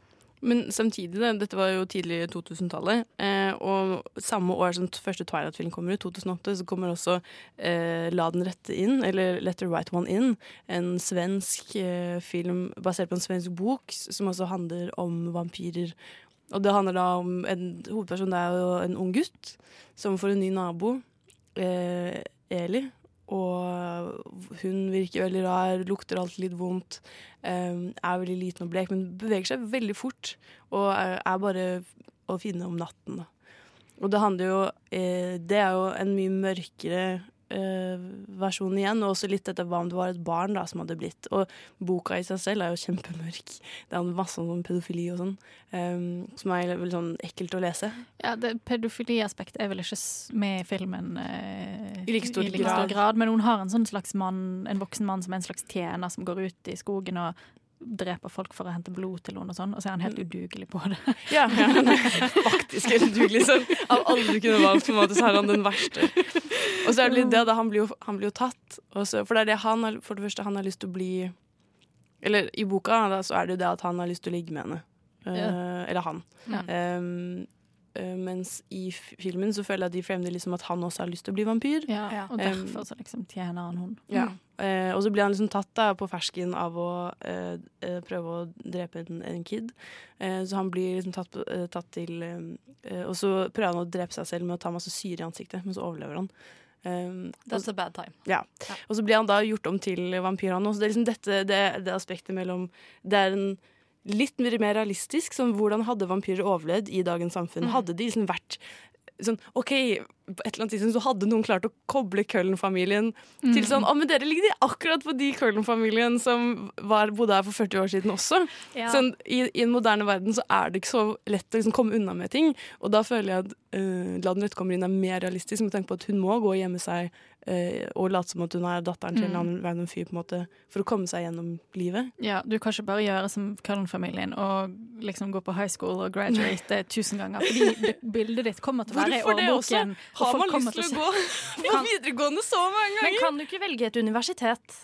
Men samtidig, da, dette var jo tidlig 2000-tallet, eh, og samme år som første Twilight-film kommer ut, 2008, så kommer også eh, La den rette inn, eller Let the right one in, en svensk eh, film basert på en svensk bok som også handler om vampyrer. Og det handler da om en hovedperson, det er jo en ung gutt som får en ny nabo, eh, Eli. Og hun virker veldig rar, lukter alltid litt vondt. eh, er veldig liten og blek, men beveger seg veldig fort. Og er, bare å finne om natten. Og det handler jo eh, Det er jo en mye mørkere eh, versjon igjen, og også litt etter hva om det var et barn da som hadde blitt. Og boka i seg selv er jo kjempemørk. Det handler masse om pedofili og sånn, um, som er veldig sånn ekkelt å lese. Ja, det Pedofiliaspektet er vel ikke med i filmen uh, I like stor stor grad. grad, men hun har en sånn slags mann, en voksen mann som er en slags tjener som går ut i skogen og dreper folk for å hente blod til henne og sånn, og så er han helt udugelig på det. Ja, ja han er faktisk helt udugelig. Så Av alle du kunne valgt, på en måte, så er han den verste. Og så er det litt det, da. Han blir jo, han blir jo tatt. Så, for det er det han har, for det første han har lyst til å bli Eller i boka da, så er det jo det at han har lyst til å ligge med henne. Eh, Ja. Eller han. Ja. Um, uh, mens i filmen så føler jeg at de fremmer liksom at han også har lyst til å bli vampyr. Ja, og derfor så liksom tjener han hun. Ja. Eh, og så blir han liksom tatt da, på fersken av å eh, eh, prøve å drepe en, en kid. Eh, så han blir liksom tatt, tatt til Og så prøver han å drepe seg selv med å ta masse syre i ansiktet, men så overlever han. Um, That's a bad time. ja. Og så blir han da gjort om til vampyr, han også. Så det er liksom dette, det, det aspektet mellom Det er en litt mer mer realistisk, som hvordan hadde vampyrer overlevd i dagens samfunn? Mm. Hadde de liksom vært sånn OK, på et eller annet tidspunkt så hadde noen klart å koble Cullen-familien til Mm. sånn Å, men dere ligner akkurat på de Cullen-familien som var, bodde her for 40 år siden også. Ja. Sånn, i, I en moderne verden så er det ikke så lett å liksom komme unna med ting. Og da føler jeg at uh, La den rette kommer inn er mer realistisk, med tanke på at hun må gå og gjemme seg eh, og late som at hun er datteren til en Mm. annen random fyr, på en måte, for å komme seg gjennom livet. Ja, du kan ikke bare gjøre som Cullen-familien og liksom gå på high school og graduate tusen ganger. Fordi bildet ditt kommer til å være i årboken. Har man lyst til å gå på videregående så mange ganger? Men kan du ikke velge et universitet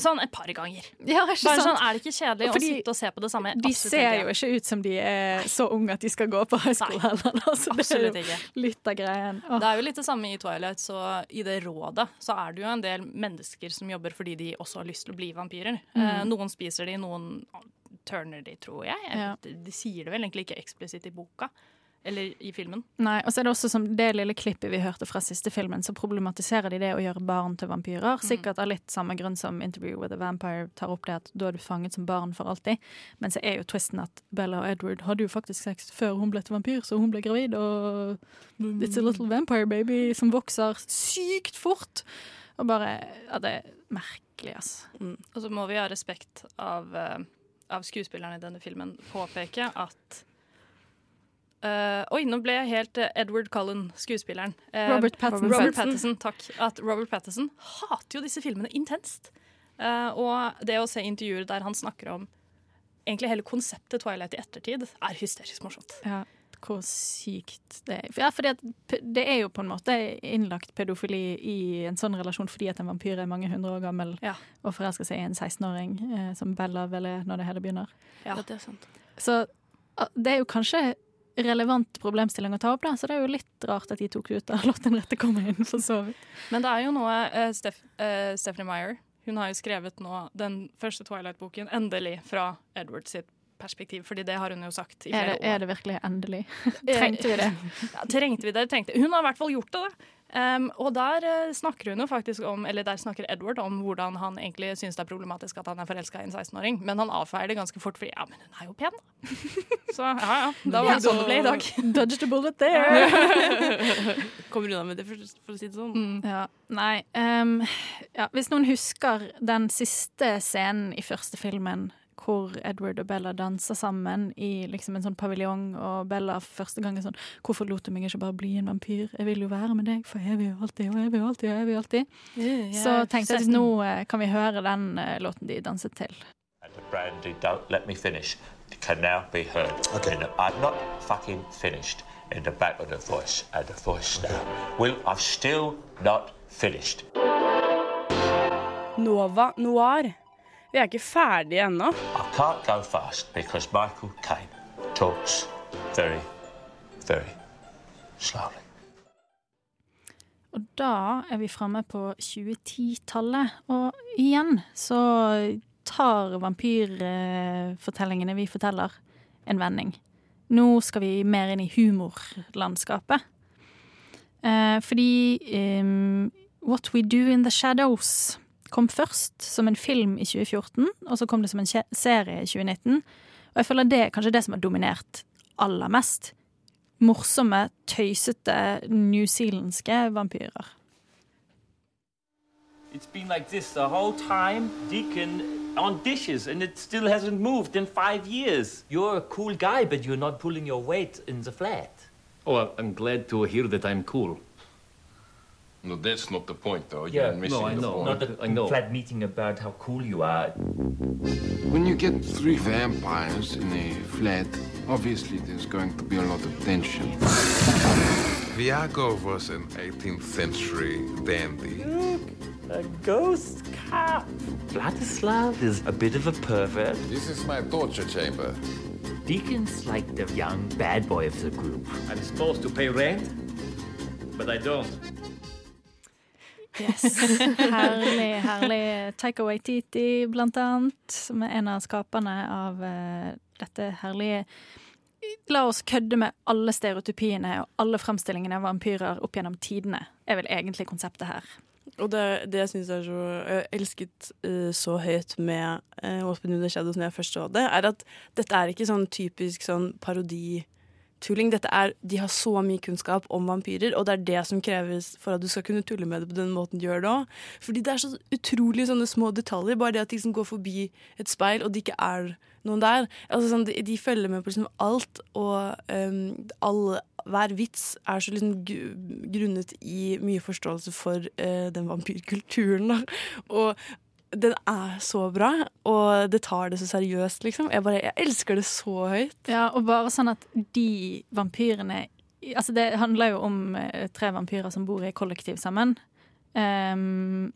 sånn et par ganger? Ja, Bare sant? sånn, Er det ikke kjedelig Fordi å sitte og se på det samme? De Absolutt ser jo ikke ut som de er så unge at de skal gå på høyskole heller. Altså, det er Absolutt jo ikke. litt av greien. Åh. Det er jo litt det samme i Twilight, så i det rådet så er det jo en del mennesker som jobber fordi de også har lyst til å bli vampyrer. Mm. Eh, noen spiser de, noen turner de, tror jeg. Ja. De sier det vel egentlig ikke eksplisitt i boka. Eller i filmen. Nei, og så er det også som det lille klippet vi hørte fra siste filmen, så problematiserer de det å gjøre barn til vampyrer. Sikkert av litt samme grunn som Interview with a Vampire tar opp det, at da er du fanget som barn for alltid. Men så er jo twisten at Bella og Edward hadde jo faktisk sex før hun ble til vampyr, så hun ble gravid, og it's a little vampire baby som vokser sykt fort. Og bare Ja, det er merkelig, altså. Og så må vi ha respekt av, eh, av skuespillerne i denne filmen påpeke at eh, oi, nå ble jeg helt uh, Edward Cullen, skuespilleren. Uh, Robert Pattinson. Robert Pattinson, takk. At Robert Pattinson hater jo disse filmene intenst. Eh, og det å se intervjuer der han snakker om egentlig hele konseptet Twilight i ettertid, er hysterisk morsomt. Ja, hvor sykt det er. Ja, fordi det er jo på en måte innlagt pedofili i en sånn relasjon fordi at en vampyr er mange hundre år gammel og forelsker seg i en 16-åring, eh, som Bella vel er når det hele begynner. Ja, det er sant. Så ah, det er jo kanskje relevant problemstilling å ta opp, da, så det er jo litt rart at de tok det ut og lot den rette komme inn, for så vidt. Men det er jo noe uh, Steff, uh, Stephanie Meyer Hun har jo skrevet nå den første Twilight-boken endelig fra Edward sitt perspektiv, fordi det har hun jo sagt i Er flere det, år. er det virkelig endelig? Trengte vi det? Ja, trengte vi det? Trengte. Hun har i hvert fall gjort det. da. Um, og der eh, snakker hun jo faktisk om Eller der snakker Edward om hvordan han egentlig syns det er problematisk at han er forelska i en 16-åring, men han avfeier det ganske fort fordi ja, men hun er jo pen, da. Så ja ja, da var det sånn det ble i dag. Dodge the bullet there. Kommer unna med det, for, for å si det sånn. Mm. Ja, nei Um, ja, Hvis noen husker den siste scenen i første filmen hvor Edward og Bella danser sammen i liksom en sånn paviljong, og Bella første gang er sånn 'Hvorfor lot du meg ikke bare bli en vampyr? Jeg vil jo være med deg for evig og alltid og evig og alltid.' og evig og alltid. Så tenkte jeg at nå eh, kan vi høre den eh, låten de danset til. Brandy, don't let me finish. It can now be heard. Okay. I'm not fucking finished in the back of the voice and the voice now. Well, I'm still not finished. Nova Noir. Vi er ikke ferdige ennå. I can't go fast because Michael Caine talks very, very slowly. Og da er vi framme på 2010-tallet, og igjen så tar vampyrfortellingene vi forteller, en vending. Nå skal vi mer inn i humorlandskapet. Eh, fordi um, What We Do In The Shadows kom først som en film i 2014, og så kom det som en serie i 2019. Og jeg føler det er kanskje det som har dominert aller mest. Morsomme, tøysete newzealandske vampyrer. It's been like this the whole time, Deacon on dishes, and it still hasn't moved in five years. You're a cool guy, but you're not pulling your weight in the flat. Oh, I'm glad to hear that I'm cool. No, that's not the point, though. Yeah, You're missing no, I the know. Not point. a I know. flat meeting about how cool you are. When you get three vampires in a flat, obviously there's going to be a lot of tension. Viago was an 18th century dandy. Look, A ghost cop. Vladislav is a bit of a pervert. This is my torture chamber. Deacon's like the young bad boy of the group. I'm supposed to pay rent, but I don't. Yes. Herlig, herlig. Taika Waititi, blant annet, som er en av skaperne av uh, dette herlige La oss kødde med alle stereotypiene og alle fremstillingene av vampyrer opp gjennom tidene, er vel egentlig konseptet her. Og det, det jeg syns er så Jeg elsket uh, så høyt med uh, Åspen the Shadows når jeg først så det, er at dette er ikke sånn typisk sånn parodi tulling. Dette er, de har så mye kunnskap om vampyrer, og det er det som kreves for at du skal kunne tulle med det på den måten du gjør det òg. Fordi det er så utrolig sånne små detaljer. Bare det at de liksom går forbi et speil, og det ikke er noen der. Altså, sånn, de, de følger med på liksom alt, og um, all, hver vits er så liksom grunnet i mye forståelse for uh, den vampyrkulturen. Da. Og den er så bra, og det tar det så seriøst, liksom. Jeg, bare, jeg elsker det så høyt. Ja, og bare sånn at de vampyrene Altså, det handler jo om eh, tre vampyrer som bor i kollektiv sammen. Um,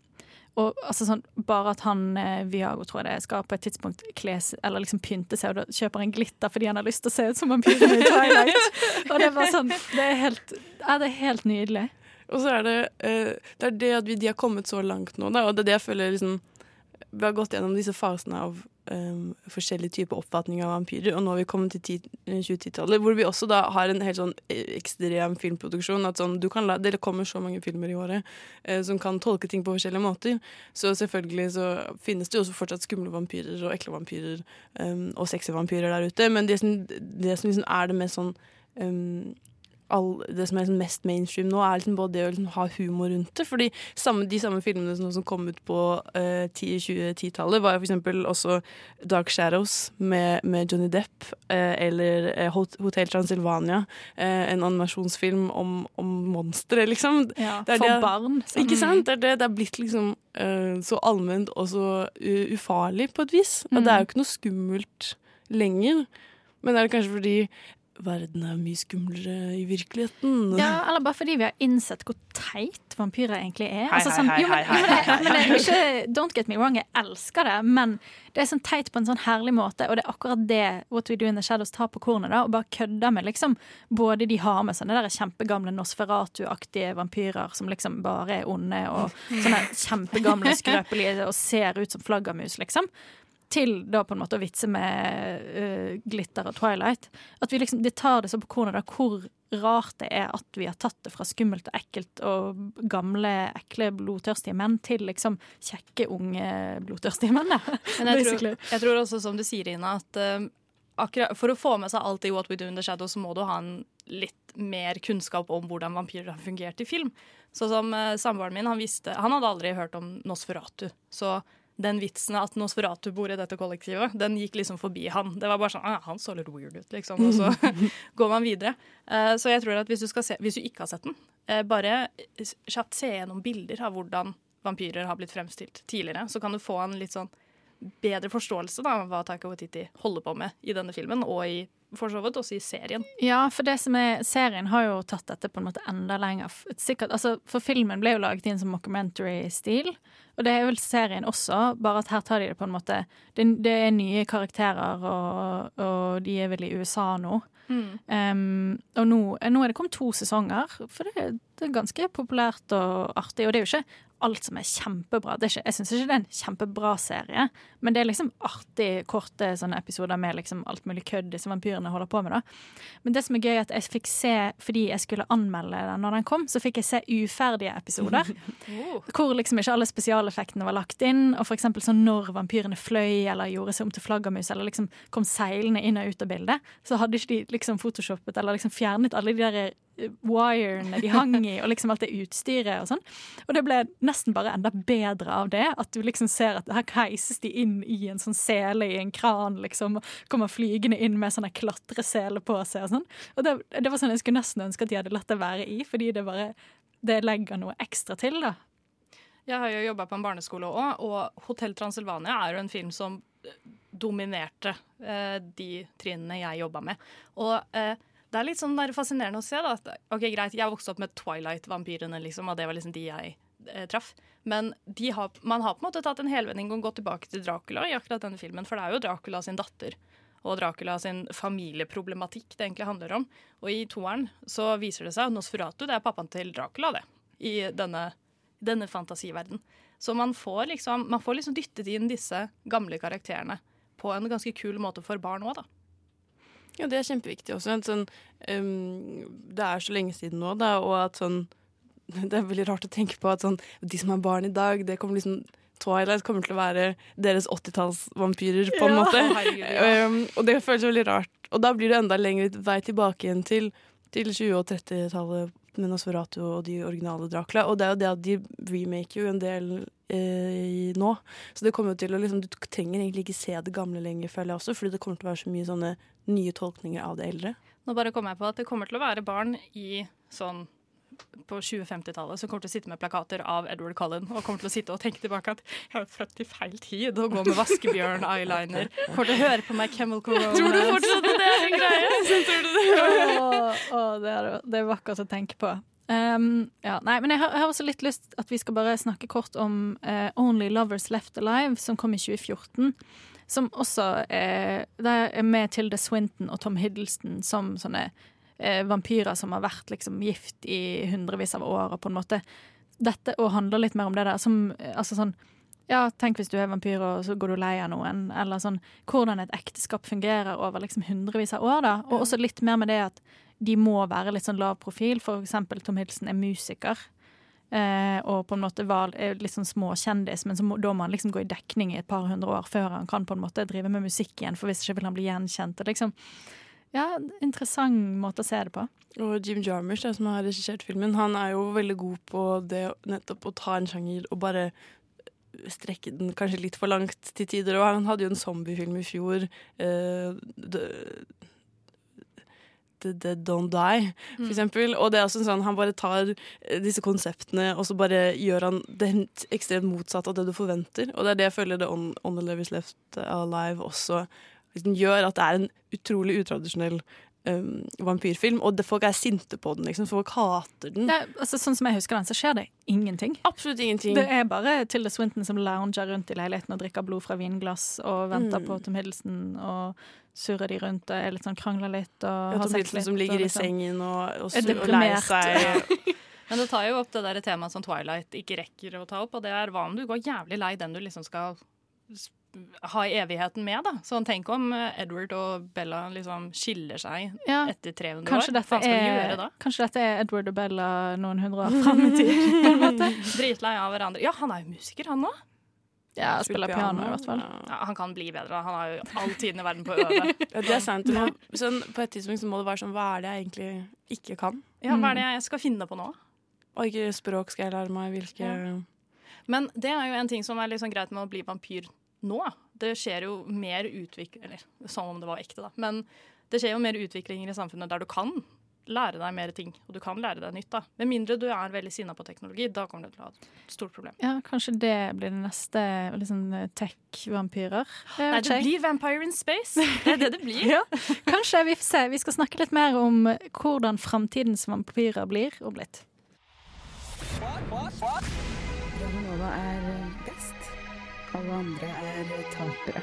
og altså sånn, bare at han eh, Viago, tror jeg det skal på et tidspunkt kles, eller liksom pynte seg, og kjøper en glitter fordi han har lyst til å se ut som vampyren i Twilight. og det bare sånn Det er helt, ja, det er helt nydelig. Og så er det uh, det er det at vi, de har kommet så langt nå, da, og det er det jeg føler liksom Vi har gått gjennom disse fasene av um, forskjellige typer oppfatning av vampyrer, og nå har vi kommet til ti- 2010-tallet, hvor vi også da har en helt sånn eh, ekstrem filmproduksjon. At sånn, la, det kommer så mange filmer i året uh, som kan tolke ting på forskjellige måter. Så selvfølgelig så finnes det jo også fortsatt skumle vampyrer og ekle vampyrer um, og sexy vampyrer der ute, men det som, det som liksom er det mest sånn um, all, det som er liksom mest mainstream nå, er liksom både det å liksom ha humor rundt det. Fordi samme, de samme filmene som, som kom ut på uh, 10-20-10-tallet, var jo for eksempel også Dark Shadows med, med Johnny Depp, Uh, eller uh, Hot- Hotel Transylvania, eh, en animasjonsfilm om, om monstre, liksom. Ja, for det- barn. sånn. Ikke sant? Det er, det, det er blitt liksom eh, så allment og så ufarlig på et vis. Og det er jo ikke noe skummelt lenger. Men er det kanskje fordi verden er mye skumlere i virkeligheten. Ja, eller bare fordi vi har innsett hvor teit vampyrer egentlig er. Hei, Altså, sånn, hei, jo, men, hei, jo, men, det, men det ikke, Don't get me wrong, jeg elsker det, men det er sånn teit på en sånn herlig måte, og det er akkurat det What We Do In The Shadows tar på kornet, da, og bare kødder med liksom Både de har med sånne der kjempegamle Nosferatu-aktige vampyrer som liksom bare er onde, og sånne kjempegamle, skrøpelige og ser ut som flaggermus, liksom til da på en måte å vitse med uh, glitter og Twilight. At vi liksom, De tar det så på kornet da, hvor rart det er at vi har tatt det fra skummelt og ekkelt og gamle, ekle, blodtørstige menn til liksom kjekke, unge, blodtørstige menn. da. Men jeg tror, jeg tror også, som du sier, Ina, at uh, akkurat, for å få med seg alt i What We Do In The Shadow, så må du ha en litt mer kunnskap om hvordan vampyrer har fungert i film. Så som uh, Samboeren min han visste, han hadde aldri hørt om Nosferatu. Så den vitsen at Nosferatu bor i dette kollektivet, den gikk liksom forbi han. Det var bare sånn, ah, Han så litt weird ut, liksom. Og så går man videre. Uh, så jeg tror at hvis du, se, hvis du ikke har sett den, uh, bare kjapt se gjennom bilder av hvordan vampyrer har blitt fremstilt tidligere, så kan du få en litt sånn bedre forståelse da, av hva Taika Waititi holder på med i denne filmen, og i, for så vidt også i serien. Ja, for det som er, serien har jo tatt dette på en måte enda lenger. Sikkert, altså, for filmen ble jo laget inn som mockumentary-stil, og det er vel serien også, bare at her tar de det på en måte Det, det er nye karakterer, og, og de er vel i USA nå. Mm. Um, og nå, nå er det kommet to sesonger, for det, det er ganske populært og artig. Og det er jo ikke alt som er kjempebra. Det er ikke, jeg syns ikke det er en kjempebra serie, men det er liksom artig, korte sånne episoder med liksom alt mulig kødd disse vampyrene holder på med. da. Men det som er gøy, er at jeg fikk se, fordi jeg skulle anmelde den når den kom, så fikk jeg se uferdige episoder. Hvor liksom ikke alle spesialeffektene var lagt inn. Og for eksempel sånn når vampyrene fløy eller gjorde seg om til flaggermus eller liksom kom seilende inn og ut av bildet, så hadde ikke de liksom photoshoppet eller liksom fjernet alle de der wirene de hang i, og liksom alt det utstyret og sånn. Og det ble nesten bare enda bedre av det. At du liksom ser at her heises de inn i en sånn sele i en kran, liksom. Og kommer flygende inn med sånne klatresele på seg og sånn. Og det, det var sånn jeg skulle nesten ønske at de hadde latt det være i, fordi det bare det legger noe ekstra til, da. Jeg har jo jobba på en barneskole òg, og Hotell Transylvania er jo en film som eh, dominerte eh, de trinnene jeg jobba med. Og eh, det er litt sånn fascinerende å se. da, at ok, greit, Jeg vokste opp med Twilight-vampyrene, liksom, og det var liksom de jeg eh, traff. Men har, man har på en måte tatt en helvending og gått tilbake til Dracula i akkurat denne filmen, for det er jo Dracula sin datter og Dracula sin familieproblematikk det egentlig handler om. Og i toeren så viser det seg at Nosferatu det er pappaen til Dracula, det. I denne, denne fantasiverden. Så man får, liksom, man får liksom dyttet inn disse gamle karakterene på en ganske kul måte for barn òg, da. Ja, det er kjempeviktig også. Sånn, um, det er så lenge siden nå, da, og at sånn Det er veldig rart å tenke på at sånn, de som er barn i dag, det kommer liksom Twilight kommer til å være deres 80-tallsvampyrer, på en Ja, måte. herregud, ja. Um, og det føles veldig rart rart. Og da blir det enda lengre vei tilbake igjen til, til 20- og 30-tallet med Nosferatu og de originale Dracula. Og det er jo det at de remaker jo en del eh, nå. Så det kommer jo til å liksom, Du trenger egentlig ikke se det gamle lenger, føler jeg også, fordi det kommer til å være så mye sånne nye tolkninger av det eldre. Nå bare kom jeg på at det kommer til å være barn i sånn på 2050-tallet som kommer til å sitte med plakater av Edward Cullen og kommer til å sitte og tenke tilbake at jeg er født i feil tid og gå med vaskebjørn-eyeliner. Kommer til å høre på meg Chemical Romance. Tror du fortsatt at det er en greie? Tror du det? Åh, åh, det, er, det er vakkert å tenke på. Um, ja, nei, men jeg har, jeg har også litt lyst at vi skal bare snakke kort om uh, Only Lovers Left Alive, som kom i 2014. Som også er, er med Tilda Swinton og Tom Hiddleston som sånne vampyrer som har vært liksom, gift i hundrevis av år. Og på en måte Dette og handler litt mer om det der som eh, altså sånn ja, tenk hvis du er vampyr og så går du lei av noen. Eller sånn hvordan et ekteskap fungerer over liksom hundrevis av år. da. Og også litt mer med det at de må være litt sånn lav profil. For eksempel Tom Hilsen er musiker. Eh, og på en måte var litt sånn småkjendis, men så må, da må han liksom gå i dekning i et par hundre år før han kan på en måte drive med musikk igjen, for hvis ikke vil han bli gjenkjent. Og liksom, ja, Interessant måte å se det på. Og Jim Jarmusch, som har regissert filmen, han er jo veldig god på det nettopp å ta en sjanger og bare strekke den kanskje litt for langt til tider. Og han hadde jo en zombiefilm i fjor. Uh, the, The Dead Don't Die, for Mm. eksempel. Og det er også sånn, han bare tar eh, disse konseptene, og så bare gjør han det ekstremt motsatte av det du forventer. Og det er det jeg føler det On, On the Levis Left Alive også liksom, gjør, at det er en utrolig utradisjonell um, vampyrfilm. Og det, folk er sinte på den, liksom. Folk hater den. Ja, altså, sånn som jeg husker den, så skjer det ingenting. Absolutt ingenting. Det er bare Tilda Swinton som lounger rundt i leiligheten og drikker blod fra vinglass og venter Mm. på Tom Hiddleston og surrer de rundt og er litt sånn krangler litt og Ja, har Tom sex Hiddleston litt. som ligger og i liksom- sengen og, og, Er og leier seg. Men det tar jo opp det der temaet som Twilight ikke rekker å ta opp, og det er hva om du går jævlig lei den du liksom skal ha i evigheten med, da. Så tenk om eh, Edward og Bella liksom skiller seg Ja, etter 300 Kanskje år. Dette, de er, gjøre da? kanskje dette er Edward og Bella noen hundre år fram i tid. på en måte. Dritlei av hverandre. Ja, han er jo musiker, han òg. Ja, spiller piano i hvert fall. Ja, han kan bli bedre. Han har jo all tiden i verden på å øve. Ja, det er sant. Men sånn, på et tidspunkt så må det være sånn Hva er det jeg egentlig ikke kan? Ja, hva er det jeg skal finne på nå? Og ikke språk skal jeg lære meg? Hvilke Men det er jo en ting som er sånn greit med å bli vampyr nå. Det skjer jo mer utvikling Eller som om det var ekte, da. Men det skjer jo mer utviklinger i samfunnet der du kan lære deg mer ting, og du kan lære deg nytt. da. Med mindre du er veldig sinna på teknologi, da kommer du til å ha et stort problem. Ja, kanskje det blir det neste liksom, tech-vampyrer. Nei, det blir Vampire in Space. Det er det det blir. Ja, kanskje. Vi får se. Vi skal snakke litt mer om hvordan framtidens vampyrer blir og blitt. Radionova er best. Alle andre er tapere.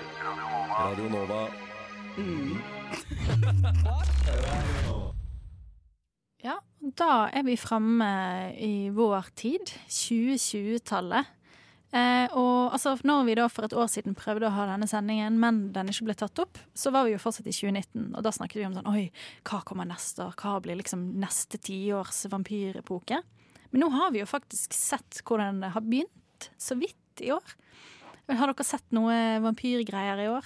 Radio Nova. Ja, da er vi framme i vår tid, 2020-tallet. Eh, og altså, når vi da for et år siden prøvde å ha denne sendingen, men den ikke ble tatt opp, så var vi jo fortsatt i 2019, og da snakket vi om sånn Oi, hva kommer neste år? Hva blir liksom neste tiårs vampyrepoke? Men nå har vi jo faktisk sett hvordan det har begynt, så vidt i år. Har dere sett noe vampyrgreier i år?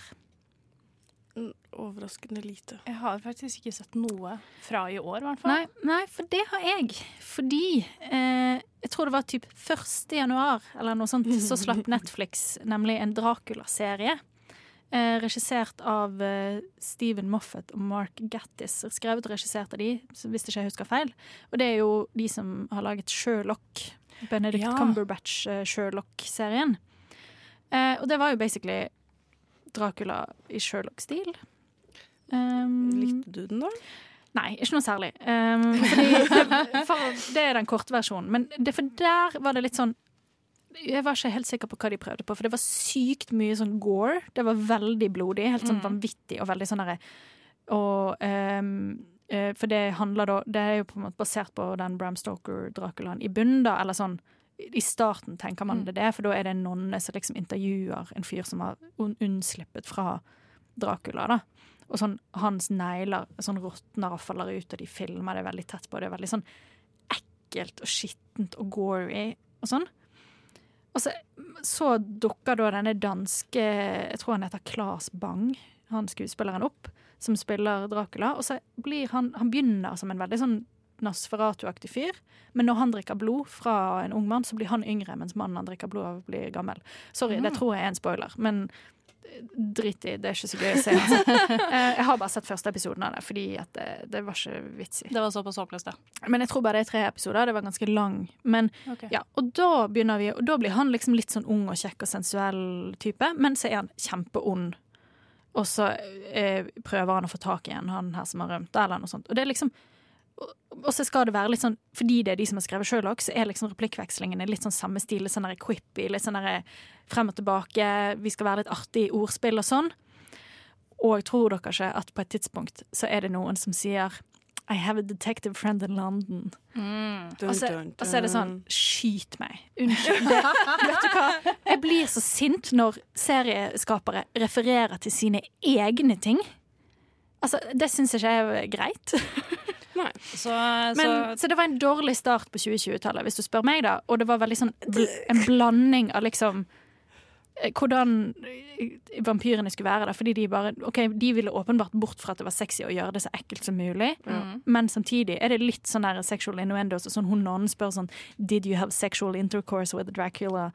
Overraskende lite. Jeg har faktisk ikke sett noe fra i år, i hvert fall. Nei, nei, for det har jeg. Fordi eh, jeg tror det var typ 1. januar eller noe sånt, så slapp Netflix nemlig en Dracula-serie. Eh, regissert av eh, Stephen Moffat og Mark Gattis. Skrevet og regissert av de, så hvis ikke jeg husker feil. Og det er jo de som har laget Sherlock. Benedict Ja. Cumberbatch-Sherlock-serien. Eh, og det var jo basically Dracula i Sherlock-stil. Um, Likte du den, da? Nei, ikke noe særlig. Um, fordi det, for, det er den korte versjonen. Men det, for der var det litt sånn Jeg var ikke helt sikker på hva de prøvde på, for det var sykt mye sånn gore. Det var veldig blodig. Helt sånn Mm. vanvittig og veldig sånn derre Og um, For det handler da Det er jo på en måte basert på den Bram Stoker-Draculaen i bunnen, da, eller sånn i starten tenker man Mm. det det, for da er det en nonne som liksom intervjuer en fyr som har un unnslippet fra Dracula. da. Og sånn, hans negler sånn råtner og faller ut, og de filmer det veldig tett på. Det er veldig sånn ekkelt og skittent og gory og sånn. Og så, så dukker da denne danske Jeg tror han heter Claes Bang, han skuespilleren, opp. som spiller Dracula. Og så blir han Han begynner som en veldig sånn Nosferatu-aktig fyr, men når han drikker blod fra en ung mann, så blir han yngre, mens mannen han drikker blod av, blir gammel. Sorry, det tror jeg er en spoiler, men eh, drit i, det er ikke så gøy å se. Altså. Eh, Jeg har bare sett første episoden av det, fordi det, det var ikke vits i. Det var såpass håpløst, ja. Men jeg tror bare det er tre episoder. Det var ganske lang. Men, okay. ja, og da begynner vi Og da blir han liksom litt sånn ung og kjekk og sensuell type, men så er han kjempeond. Og så eh, prøver han å få tak i en, han her som har rømt, eller noe sånt. Og det er liksom og- så skal det være litt sånn Fordi det er de som har skrevet Sherlock, så er liksom replikkvekslingene litt sånn samme stil. Litt sånn der quippy, litt sånn der frem og tilbake. Vi skal være litt artig i ordspill og sånn. Og tror dere ikke at på et tidspunkt så er det noen som sier I have a detective friend in London. Mm. Og så, og så er det sånn. Skyt meg. Unnskyld. Vet du hva? Jeg blir så sint når serieskapere refererer til sine egne ting. Altså, Det syns ikke er greit. Så, Men, så så det var en dårlig start på 2020-tallet, hvis du spør meg, da. Og det var veldig sånn bl en blanding av liksom eh, hvordan eh, vampyrene skulle være. der. Fordi de bare OK, de ville åpenbart bort fra at det var sexy å gjøre det så ekkelt som mulig. mm. Men samtidig er det litt sånn der sexual innuendos. Og sånn hun nonnen spør sånn Did you have sexual intercourse with Dracula?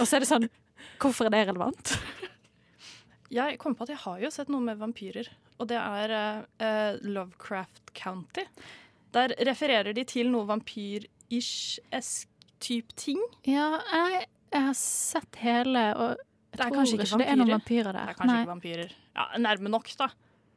Og så er det sånn Hvorfor er det relevant? Jeg kom på at jeg har jo sett noe med vampyrer, og det er eh, Lovecraft County. Der refererer de til noe vampyr-ish-esk type ting. Ja, jeg, jeg har sett hele, og jeg Det er tror kanskje ikke, det er noen vampyrer. der. Det er kanskje Nei. ikke vampyrer. Ja, Nærme nok, da.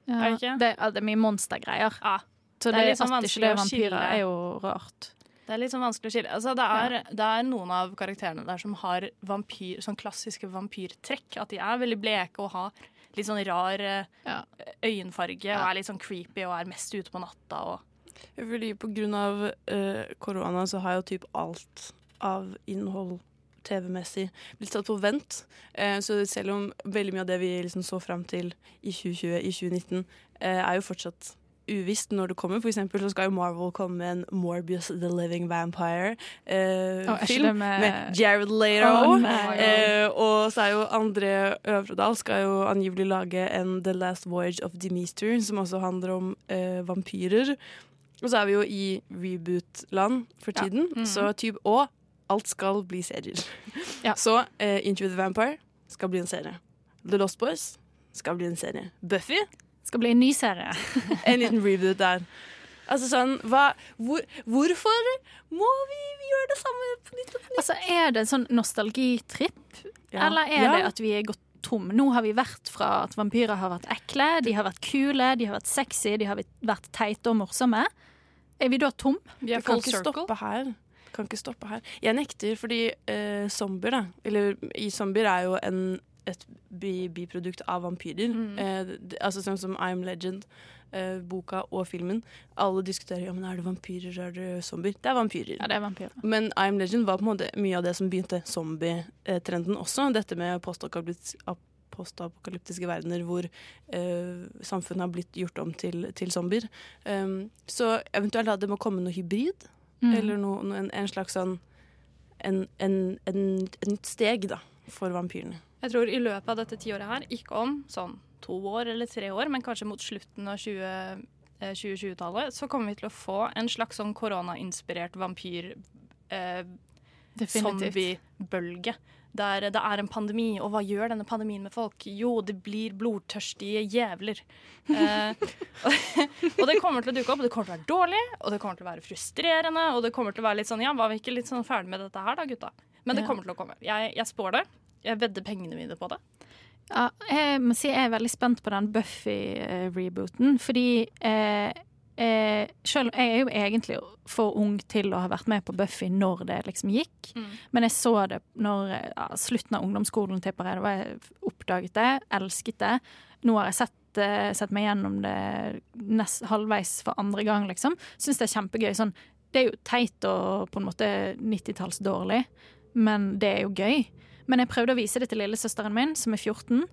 Ja, Er det ikke? Det, det er mye monstergreier. Ja. Så Det er det, litt sånn er vanskelig å vampyrer, er jo rart. Det er litt sånn vanskelig å skille. Altså, det, er, det er noen av karakterene der som har vampyr, sånn klassiske vampyrtrekk. At de er veldig bleke og har litt sånn rar ja. øyenfarge og er litt sånn creepy og er mest ute på natta. Og Fordi på grunn av uh, korona så har jo typ alt av innhold TV-messig blitt satt på vent. Uh, så selv om veldig mye av det vi liksom så fram til i 2020, i 2019, uh, er jo fortsatt uvisst når det kommer. For eksempel så skal jo Marvel komme med en Morbius The Living Vampire-film Eh, oh, med- med Jared Leto. Oh. Eh, og så er jo André Øvredal skal jo angivelig lage en The Last Voyage of Demeter, som også handler om eh, vampyrer. Og så er vi jo i reboot-land for Ja. tiden, Mhm. så typ Og alt skal bli serier. Så eh, Into the Vampire skal bli en serie. The Lost Boys skal bli en serie. Buffy skal bli en ny serie. en liten reboot der. Altså sånn, hva, hvor, Hvorfor må vi gjøre det samme på nytt og på nytt? Altså, Er det en sånn nostalgitripp, Ja. eller er Ja. det at vi er gått tom? Nå har vi vært fra at vampyrer har vært ekle, de har vært kule, de har vært sexy, de har vært teite og morsomme. Er vi da tom? Vi kan ikke stoppe her. Kan ikke stoppe her. Jeg nekter fordi uh, zombier, da Eller i zombier er jo en, et bi biprodukt av vampyrer. Mm. Eh, altså sånn som I'm Legend, eh, boka og filmen. Alle diskuterer ja, men er det vampyrer er det zombier. Det er vampyrer. Ja, det er vampyrer. Men I'm Legend var på en måte mye av det som begynte zombie-trenden også. Dette med postapokalyptiske verdener hvor eh, samfunnet har blitt gjort om til, til zombier. Um, så eventuelt at det må komme noe hybrid, Mm. eller noe, en, en slags sånn en, en, en, et nytt steg da, for vampyrene. jeg tror i løpet av dette tiåret her, ikke om sånn to år eller tre år, men kanskje mot slutten av 20, eh, 2020-tallet, så kommer vi til å få en slags sånn koronainspirert vampyr eh, zombiebølge. Der det er en pandemi, og hva gjør denne pandemien med folk? Jo, det blir blodtørstige jævler. Eh, og det kommer til å dukke opp, og det kommer til å være dårlig, og det kommer til å være frustrerende, og det kommer til å være litt sånn Ja, var vi ikke litt sånn ferdig med dette her da, gutta? Men det kommer til å komme. Jeg, jeg spår det. Jeg vedder pengene mine på det. Ja, jeg må si jeg er veldig spent på den Buffy-rebooten, fordi eh, eh, selv jeg er jo egentlig for ung til å ha vært med på Buffy når det liksom gikk. Mm. Men jeg så det når ja, slutten av ungdomsskolen, tipper jeg. Da var jeg oppdaget det, elsket det. Nå har jeg sett, eh, sett meg gjennom det nest, halvveis for andre gang, liksom. Syns det er kjempegøy. Sånn, det er jo teit og på en måte 90-tallsdårlig, men det er jo gøy. Men jeg prøvde å vise det til lillesøsteren min, som er 14.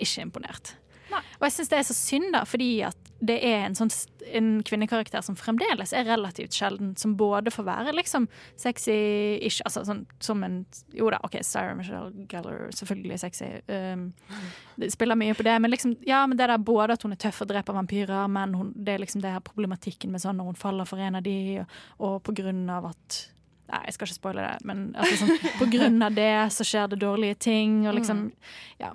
Ikke imponert. Og jeg syns det er så synd, da, fordi at det er en, sånn, en kvinnekarakter som fremdeles er relativt sjelden, som både får være liksom sexy-ish altså sånn som en Jo da, OK, Sarah Michelle Gellar, selvfølgelig sexy. Um, det spiller mye på det, men liksom, ja, men det der både at hun er tøff og dreper vampyrer, men hun, det er liksom det her problematikken med sånn når hun faller for en av de, og, og på grunn av at Nei, jeg skal ikke spoile det, men altså sånn, på grunn av det så skjer det dårlige ting, og liksom Ja.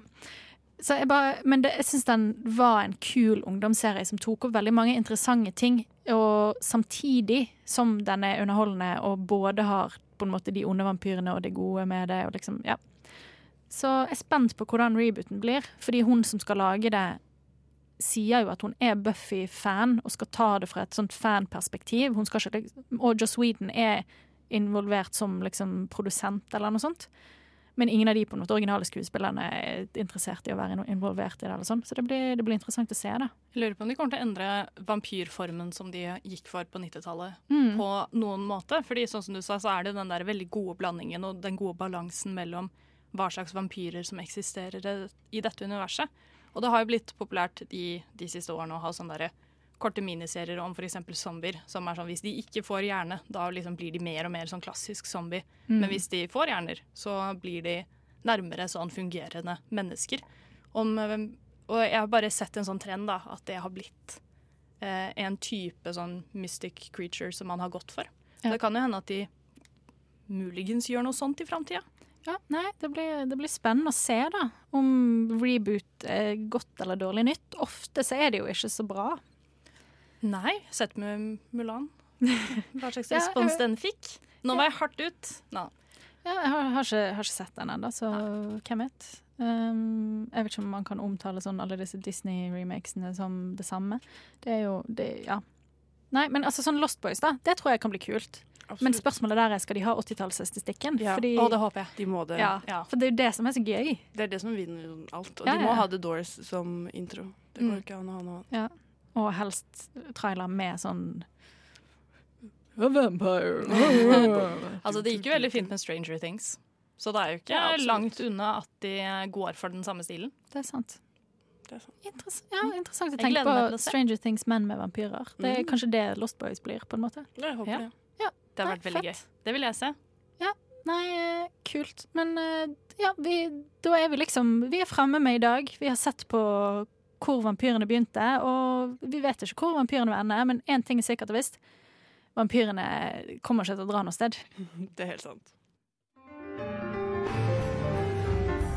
Så jeg bare, men det, jeg syns den var en kul ungdomsserie som tok opp veldig mange interessante ting. Og samtidig som den er underholdende og både har på en måte de onde vampyrene og det gode med det. Og liksom, ja. Så jeg er spent på hvordan rebooten blir, fordi hun som skal lage det, sier jo at hun er Buffy-fan og skal ta det fra et sånt fanperspektiv. Hun skal ikke, liksom- og Joss Whedon er involvert som liksom produsent eller noe sånt. Men ingen av de på måte originale skuespillerne er interessert i å være involvert i det. eller sånn. Så det blir, det blir interessant å se. det. Jeg lurer på om de kommer til å endre vampyrformen som de gikk for på 90-tallet, Mm. på noen måte. Fordi sånn som du sa, så er det den der veldig gode blandingen og den gode balansen mellom hva slags vampyrer som eksisterer i dette universet. Og det har jo blitt populært de, de siste årene å ha sånn der korte miniserier om f.eks. zombier. Som er sånn hvis de ikke får hjerne, da liksom blir de mer og mer sånn klassisk zombie. Mm. Men hvis de får hjerner, så blir de nærmere sånn fungerende mennesker. Om, eh, og jeg har bare sett en sånn trend, da, at det har blitt eh, en type sånn mystic creature som man har gått for. Ja. Det kan jo hende at de muligens gjør noe sånt i framtida. Ja, nei, det blir, det blir spennende å se da, om reboot er godt eller dårlig nytt. Ofte så er det jo ikke så bra. Nei, sett med Mulan. Hva slags respons den fikk. Nå var jeg hardt ut. Nå. Ja, jeg har, har, ikke, har ikke sett den ennå, så hvem vet. Um, jeg vet ikke om man kan omtale sånn alle disse Disney-remakesene som det samme. Det er jo det, Ja. Nei, men altså sånn Lost Boys, da. Det tror jeg kan bli kult. Men spørsmålet der er skal de ha 80-tallsestetikken. Ja. Fordi- Å, det håper jeg. De må det. Ja, for det er jo det som er så gøy. Det er det som vinner alt. Og Ja, de må ja. ha The Doors som intro. Det går Mm. ikke an å ha noe annet. Og helst trailer med sånn A vampire. altså, det gikk jo veldig fint med Stranger Things. Så det er jo ikke Ja, langt unna at de går for den samme stilen. Det er sant. Det er sant. Interess ja, interessant å tenke på å. Stranger Things, men med vampyrer. Det er Mm. kanskje det Lost Boys blir, på en måte. Jeg håper Ja. det. Ja, Det har Nei, vært veldig fett. gøy. Det vil jeg se. Ja, nei, eh, kult. Men eh, ja, vi, da er vi liksom Vi er fremme med i dag. Vi har sett på hvor vampyrene begynte, og vi vet ikke hvor vampyrene vil ende, men én ting er sikkert og visst. Vampyrene kommer ikke til å dra noe sted. Det er helt sant.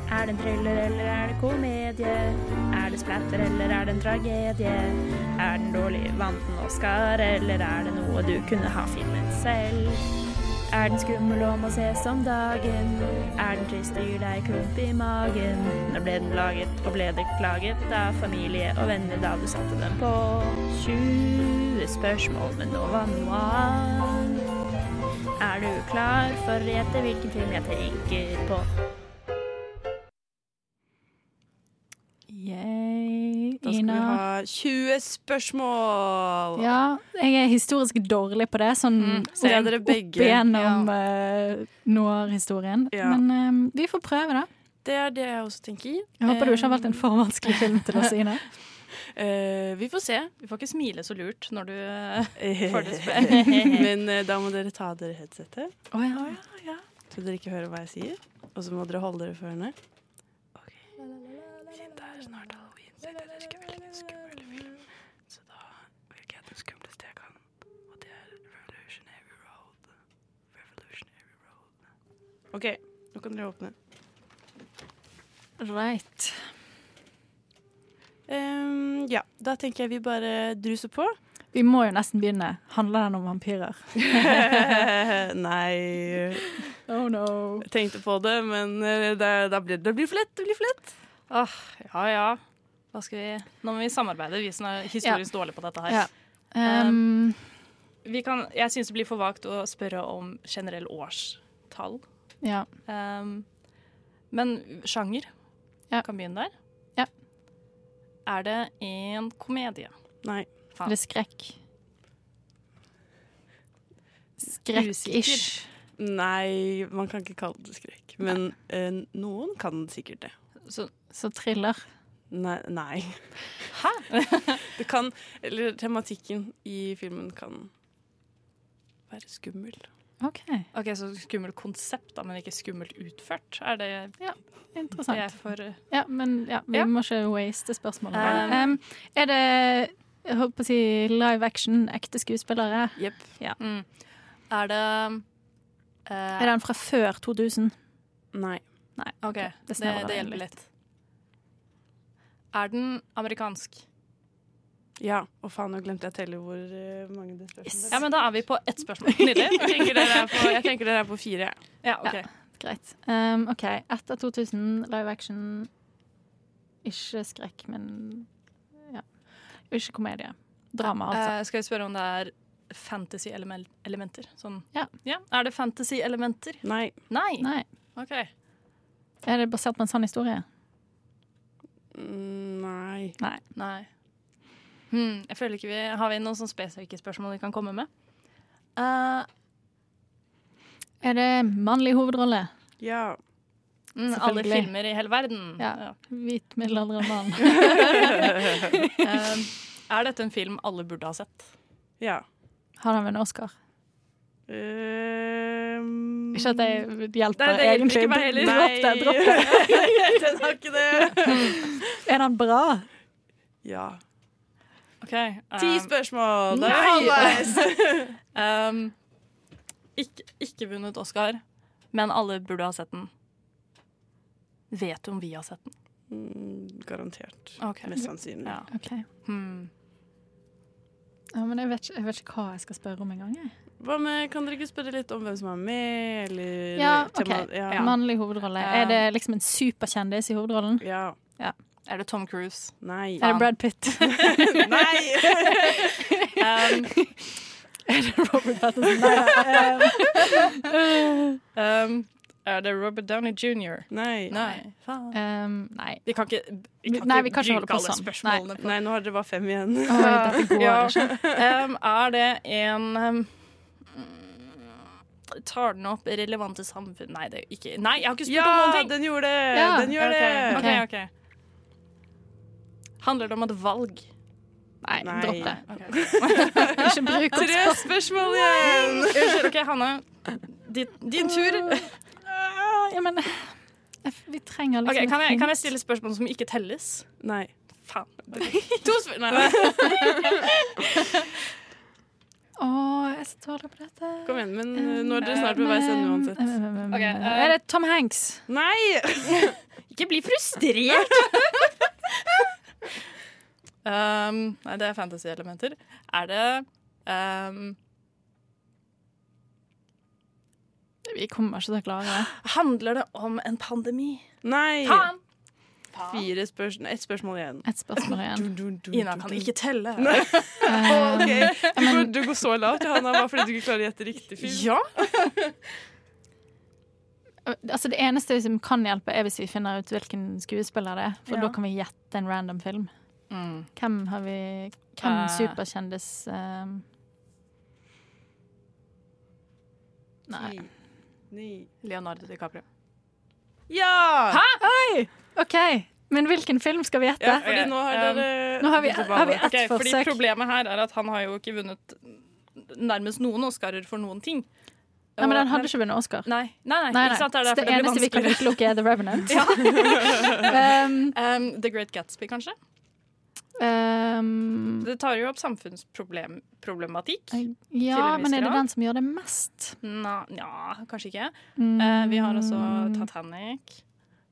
Er det en thriller eller er det komedie? Er det splatter eller er det en tragedie? Er den dårlig, vant den Oscar, eller er det noe du kunne ha filmet selv? Er den skummel og må ses om dagen? Er den trist og gir deg klump i magen? Når ble den laget, og ble det klaget av familie og venner da du satte den på? 20 spørsmål men nå var noe annet. Er du klar for å gjette hvilken film jeg tenker på? Yay, Da skal Ina. vi ha 20 spørsmål. Ja, jeg er historisk dårlig på det, sånn Mm, så opp- dere begge. opp igjennom uh, Noir-historien. Ja. Men uh, vi får prøve, da. Det er det jeg også tenker. Jeg håper du ikke har valgt en for vanskelig film til oss, Ine. Uh, vi får se. Du får ikke smile så lurt når du uh, får det Men uh, da må dere ta dere headsetet, Oh, ja. så dere ikke hører hva jeg sier. Og så må dere holde dere for ørene. Ok. Siden det er snart halloween, så veldig skummel film. Så da velger jeg den skumleste jeg kan. Og det er Revolutionary Road. Revolutionary Road. OK, nå kan dere åpne. Right. Um, ja, da tenker jeg vi bare druser på. Vi må jo nesten begynne. Handler den om vampyrer? Nei Oh no. Jeg tenkte på det, men eh, det, det, blir, det blir for lett. Det blir for lett. Åh, ja ja. Hva skal vi Nå må vi samarbeide, vi som er historisk dårlige på dette her. Ja. Um, Vi kan, jeg syns det blir for vagt å spørre om generell årstall. ja. Um, men sjanger Ja. kan begynne der. Ja. Er det en komedie? Nei. Er det skrekk? Skrekk-ish. Nei, man kan ikke kalle det skrekk. Men uh, noen kan sikkert det. Så, Så thriller. Nei. nei. Hæ? det kan Eller tematikken i filmen kan være skummel. OK. okay Så skummelt konsept, da, men ikke skummelt utført? Er det Ja, interessant. Det er for Ja, men ja, vi Ja. må ikke waste spørsmålet. Um, Um, er det jeg håper å si live action, ekte skuespillere? Jepp. Ja. Mm. Er det uh, Er den fra før 2000? Nei. Nei. OK, det det, det, hjelper litt. Er den amerikansk? Ja. Og faen, nå glemte jeg å telle hvor eh, mange det spørsmålet Ja, men da er vi på ett spørsmål. Nydelig. jeg, tenker dere er på, jeg tenker dere er på fire. Ja, OK. Ja, greit. Um, OK. Etter 2000, live action. Ikke skrekk, men ja. Ikke komedie. Drama, altså. Uh, skal vi spørre om det er fantasy-elementer? Sånn. Ja. Er det fantasy-elementer? Nei. Nei? Nei. OK. Er det basert på en sann historie? Mm, nei. Nei. Nei. Hmm, jeg føler ikke vi Har vi noen sånn spesifikke spørsmål vi kan komme med? Uh, Er det mannlig hovedrolle? Ja. mm, alle filmer i hele verden. Ja. Hvit middelaldrende mann. uh, er dette en film alle burde ha sett? Ja. Har han vunnet Oscar? Um, Ikke at jeg hjelper Nei, det hjelper egentlig. ikke meg heller. Dropp det, dropp det. Den har ikke det. Er den bra? Ja. OK. Ti um, spørsmål. Da er vi halvveis. um, ikke, ikke vunnet Oscar, men alle burde ha sett den. Vet du om vi har sett den? Mm, garantert. Ok. Mest sannsynlig. Ja. Okay. Hmm. Ja, men jeg vet, ikke, jeg vet ikke hva jeg skal spørre om engang. Hva med, Kan dere ikke spørre litt om hvem som er med, eller Ja, OK. ja. Mannlig hovedrolle. Ja. Er det liksom en superkjendis i hovedrollen? Ja. Ja. Er det Tom Cruise? Nei. Er det Brad Pitt? Nei! Um, er det Robert Pattinson? Nei. um, er det Robert Downey jr.? Nei. Nei. Um, nei. Vi kan ikke, vi kan Nei, vi kan ikke holde bruke på alle sånn. spørsmålene. på- Nei, nå har dere bare fem igjen. Går Ja. Um, er det en um, Tar den opp relevante samfunn Nei, det er ikke Nei, jeg har ikke spurt om noen ting! den gjorde det! Ja, Den gjør okay, det! Okay, okay. Handler det om et valg? Nei, Nei. dropp det. Ikke bruk opp Tre spørsmål. igjen! Unnskyld, OK, Hanne. Din, din tur. Ah, Ja, men vi trenger liksom okay, kan, jeg, kan jeg stille spørsmål som ikke telles? Nei. Faen. To spørsmål. Nei. Å, jeg er så dårlig på dette. Kom igjen, men uh, nå er dere snart ved veis ende uansett. Okay, eh, Er det Tom Hanks? Nei! Ikke bli frustrert! um, nei, det er fantasy-elementer. Er det um, Vi kommer ikke til å klare det. Handler det om en pandemi? Nei! Faen! Fire spørsmål, ett spørsmål igjen. Et spørsmål igjen. Du, du, du, Ina kan ikke telle. Ok, du, men- går, du går så lavt, Johanna, bare fordi du ikke klarer å gjette riktig film. Ja. Altså, det eneste som kan hjelpe, er hvis vi finner ut hvilken skuespiller det er. For Ja. da kan vi gjette en random film. Mm. Hvem har vi Hvem uh. superkjendis um, Nei. Ni. Leonardo DiCaprio. Ja! Hæ? Oi! OK. Men hvilken film skal vi gjette? Ja, fordi nå har Um, Nå har vi, har vi ett Ok, fordi. Problemet her er at han har jo ikke vunnet nærmest noen Oscarer for noen ting. Nei, men den hadde ikke vunnet Oscar. Nei, nei, nei, Nei, ikke nei. sant? Det er det det eneste vi kan utelukke, er The Revenant. Um, Um, The Great Gatsby, kanskje? um, Det tar jo opp samfunnsproblematikk. ja, men er det den som gjør det mest? Nja, ja, kanskje ikke. Mm. Uh, vi har også Titanic.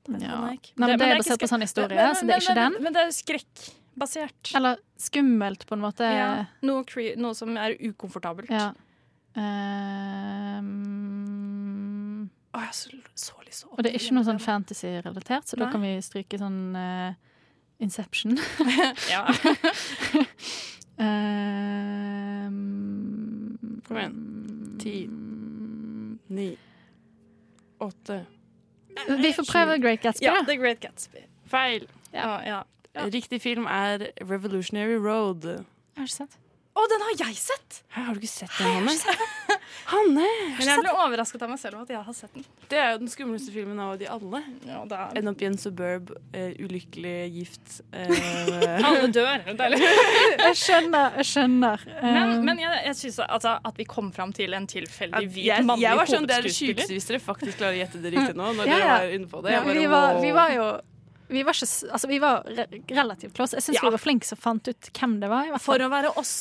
Ja. Nei, men det er basert på sånn historie, men- så det er ikke men- den. Men det er skrekkbasert. Eller skummelt, på en måte. Ja, noe, noe som er ukomfortabelt. Ja. Um, Å, jeg så, så lyst til å og det er ikke noe sånn fantasy-relatert, så da kan vi stryke sånn uh, Inception. Ja. um, Kom igjen. Ti. Ni. Åtte. Vi får prøve Great Gatsby, ja. The Great Gatsby. Feil. Ja, ja. Riktig film er Revolutionary Road. Har du sett. Å, den har jeg sett! Hæ, har du ikke sett den, Hanne? Hanne! Men jeg ble overrasket av meg selv at jeg har sett den. Det er jo den skumleste filmen av de alle. Ja, det er... End opp i en suburb, uh, ulykkelig gift. uh... Alle dør. Deilig. Jeg skjønner. Jeg skjønner. Men, Eh, men jeg, jeg synes altså, at vi kom fram til en tilfeldig hvit jeg, mannlig jeg var sånn, Det er det sjukeste hvis dere faktisk klarer å gjette det riktig nå. Når Ja, dere var inne på det. Ja, bare, vi, var, vi var jo vi var, ikke, altså, vi var re relativt close. Jeg syns vi var flinke som fant ut hvem det var. i hvert fall. For å være oss,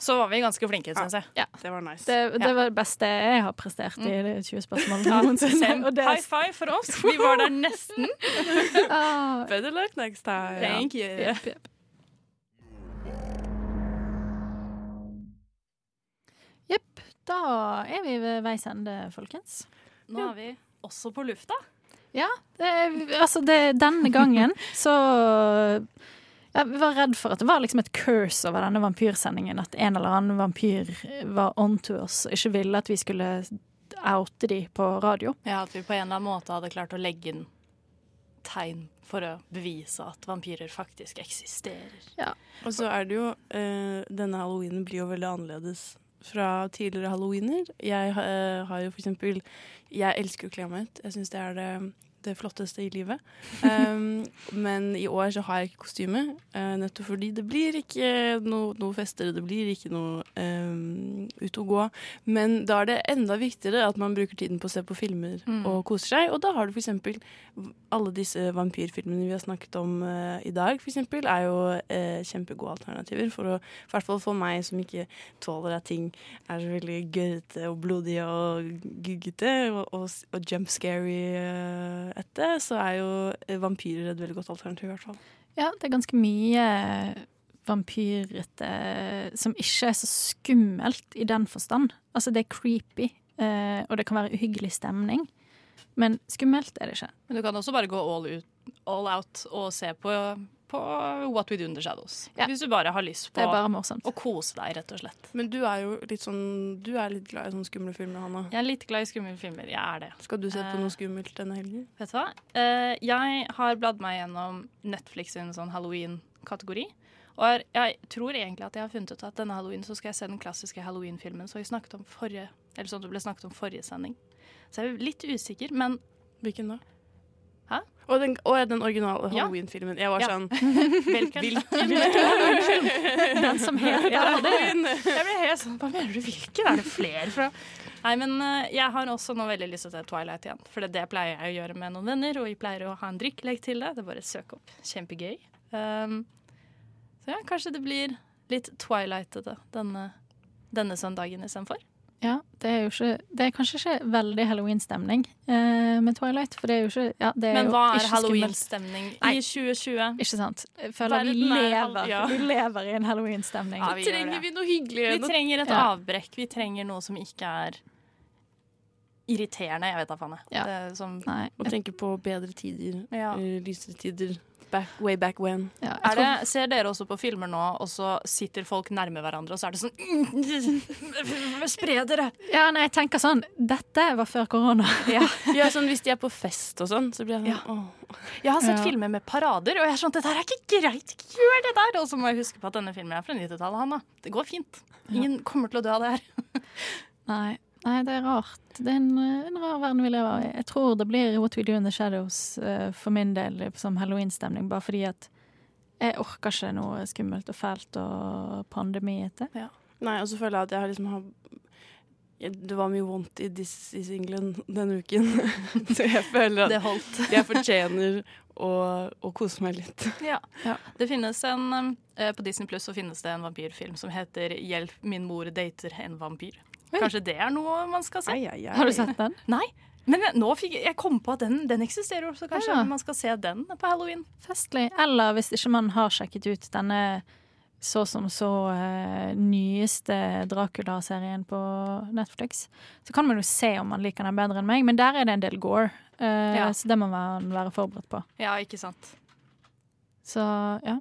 så var vi ganske flinke, syns jeg. Ja. Det var nice. Det, det Ja. var det beste jeg har prestert i de 20 spørsmålene. Ja, og det- High five for oss. Vi var der nesten. Ah, Better luck next time. Thank you. Yep, yep. Jepp. Da er vi ved veis ende, folkens. Nå er vi også på lufta. Ja, det, altså det, denne gangen så ja, Vi var redd for at det var liksom et curse over denne vampyrsendingen. At en eller annen vampyr var on to oss og ikke ville at vi skulle oute de på radio. Ja, At vi på en eller annen måte hadde klart å legge inn tegn for å bevise at vampyrer faktisk eksisterer. Ja. Og så er det jo eh, Denne halloweenen blir jo veldig annerledes fra tidligere halloweener. Jeg eh, har jo for eksempel Jeg elsker jo kle meg. Jeg syns det er det, det flotteste i livet. Um, men i år så har jeg ikke kostyme, uh, nettopp fordi det blir ikke noe, noe fester, det blir ikke noe um, ut å gå. Men da er det enda viktigere at man bruker tiden på å se på filmer Mm. og koser seg. Og da har du eksempel alle disse vampyrfilmene vi har snakket om uh, i dag, eksempel, er jo uh, kjempegode alternativer. For å, i hvert fall for meg som ikke tåler at ting er så veldig gørrete og blodige og guggete og, og, og jump scary eh, etter, så er jo eh, vampyrer et veldig godt alternativ, i hvert fall. Ja, det er ganske mye vampyrete som ikke er så skummelt i den forstand. Altså, det er creepy, eh, og det kan være uhyggelig stemning. Men skummelt er det ikke. Men du kan også bare gå all, ut, all out og se på, på What We Do the Shadows. Ja. Hvis du bare har lyst på å kose deg, rett og slett. Men du er jo litt sånn Du er litt glad i sånne skumle filmer, Hanna. Jeg er litt glad i skumle filmer. Jeg er det. Skal du se på Eh, noe skummelt denne helgen? Vet du hva? Uh, jeg har bladd meg gjennom Netflix sin sånn halloween-kategori. Og jeg, tror egentlig at jeg har funnet ut at denne halloween så skal jeg se den klassiske halloween-filmen som vi snakket om forrige Eller sånn det ble snakket om forrige sending. Så jeg er litt usikker, men Hvilken da? Og den, og den originale Halloween-filmen. Jeg var sånn Hvilken? Hvilken? Den som heter Ja, Halloween. Jeg ble helt sånn Hva mener du, hvilken? Er det flere fra Nei, men eh, jeg har også nå veldig lyst til Twilight igjen. For det pleier jeg å gjøre med noen venner, og vi pleier å ha en drikkelek til det. Det er bare å søke opp. Kjempegøy. Um, så ja, kanskje det blir litt Twilightete denne, denne søndagen istedenfor. Ja, det er jo ikke Det er kanskje ikke veldig halloween-stemning eh, med Twilight, for det er jo ikke ja, det er Men hva er halloween-stemning i 2020? Ikke sant. Jeg føler vi Verden er lever, ja. vi lever i en halloween-stemning. Ja, vi Trenger vi noe hyggelig? Vi trenger et Ja. avbrekk. Vi trenger noe som ikke er irriterende. Jeg vet da faen. jeg. Ja. Det som, Nei. Og tenke på bedre tider. Ja. eh, Lysere tider. Back, way back when. Ja, det, ser dere også på filmer nå, og så sitter folk nærme hverandre, og så er det sånn Spre dere! Ja, nei, jeg tenker sånn Dette var før korona. Ja, sånn Hvis de er på fest og sånn, så blir jeg sånn ja. Jeg har sett Ja. filmer med parader, og jeg er sånn Dette der er ikke greit! Gjør det der! Og så må jeg huske på at denne filmen er fra 90-tallet, Hanna. Det går fint. Ingen kommer til å dø av det her. Nei, nei, det er rart. Det er en, en rar verden vi lever i. Jeg tror det blir What We Do In The Shadows uh, for min del som halloween-stemning, bare fordi at jeg orker ikke noe skummelt og fælt og pandemiete. Nei, og så føler jeg at jeg har liksom har det var mye vondt i This Is England denne uken. så jeg føler Det at holdt. jeg fortjener å, å kose meg litt. Ja. Det finnes en eh, På Disney Plus finnes det en vampyrfilm som heter 'Hjelp, min mor dater en vampyr'. Kanskje det er noe man skal se? Ai, ai, ai. Har du sett den? Nei. Men jeg, nå fikk, jeg kom på at den, den eksisterer, jo, så kanskje Ja. man skal se den på halloween. Festlig. Eller hvis ikke man har sjekket ut denne så som så uh, nyeste Dracula-serien på Netflix, så kan man jo se om man liker den bedre enn meg, men der er det en del gore. Uh, Ja. Så det må man være forberedt på. Ja, ikke sant. Så ja.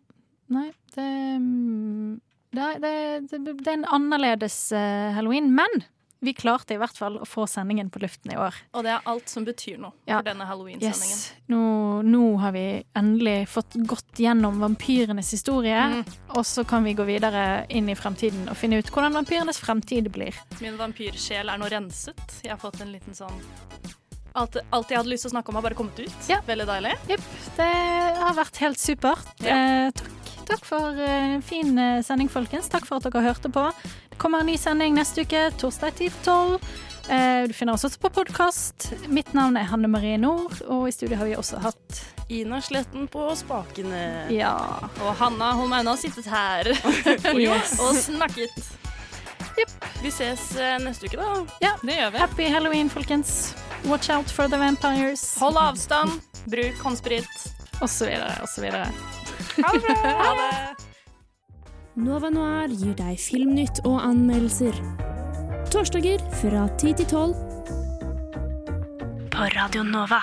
Nei, det mm, Det, det, det, er en annerledes eh, halloween. Men vi klarte i hvert fall å få sendingen på luften i år. Og det er alt som betyr noe Ja. for denne halloween-sendingen. Yes. Nå, nå har vi endelig fått gått gjennom vampyrenes historie, Mm. og så kan vi gå videre inn i fremtiden og finne ut hvordan vampyrenes fremtid blir. Min vampyrsjel er nå renset. Jeg har fått en liten sånn Alt, alt jeg hadde lyst til å snakke om, har bare kommet ut. Veldig deilig. Jepp. Det har vært helt supert. Eh, takk. Takk for eh, en fin eh, sending, folkens. Takk for at dere hørte på. Det kommer en ny sending neste uke, torsdag 10-12. Eh, du finner oss også på podkast. Mitt navn er Hanne Marie Nord, og i studio har vi også hatt Ina Sletten på spakene. Ja. Og Hanna Holm Aune har sittet her Yes. og snakket. Vi ses eh, neste uke, da. Ja. Det gjør vi. Happy halloween, folkens. Watch out for the vampires. Hold avstand, bruk håndsprit. Og så videre, og så videre. Ha det bra. Ha det. Nova Noir gir deg filmnytt og anmeldelser. Torsdager fra 10 til 12. På Radio Nova.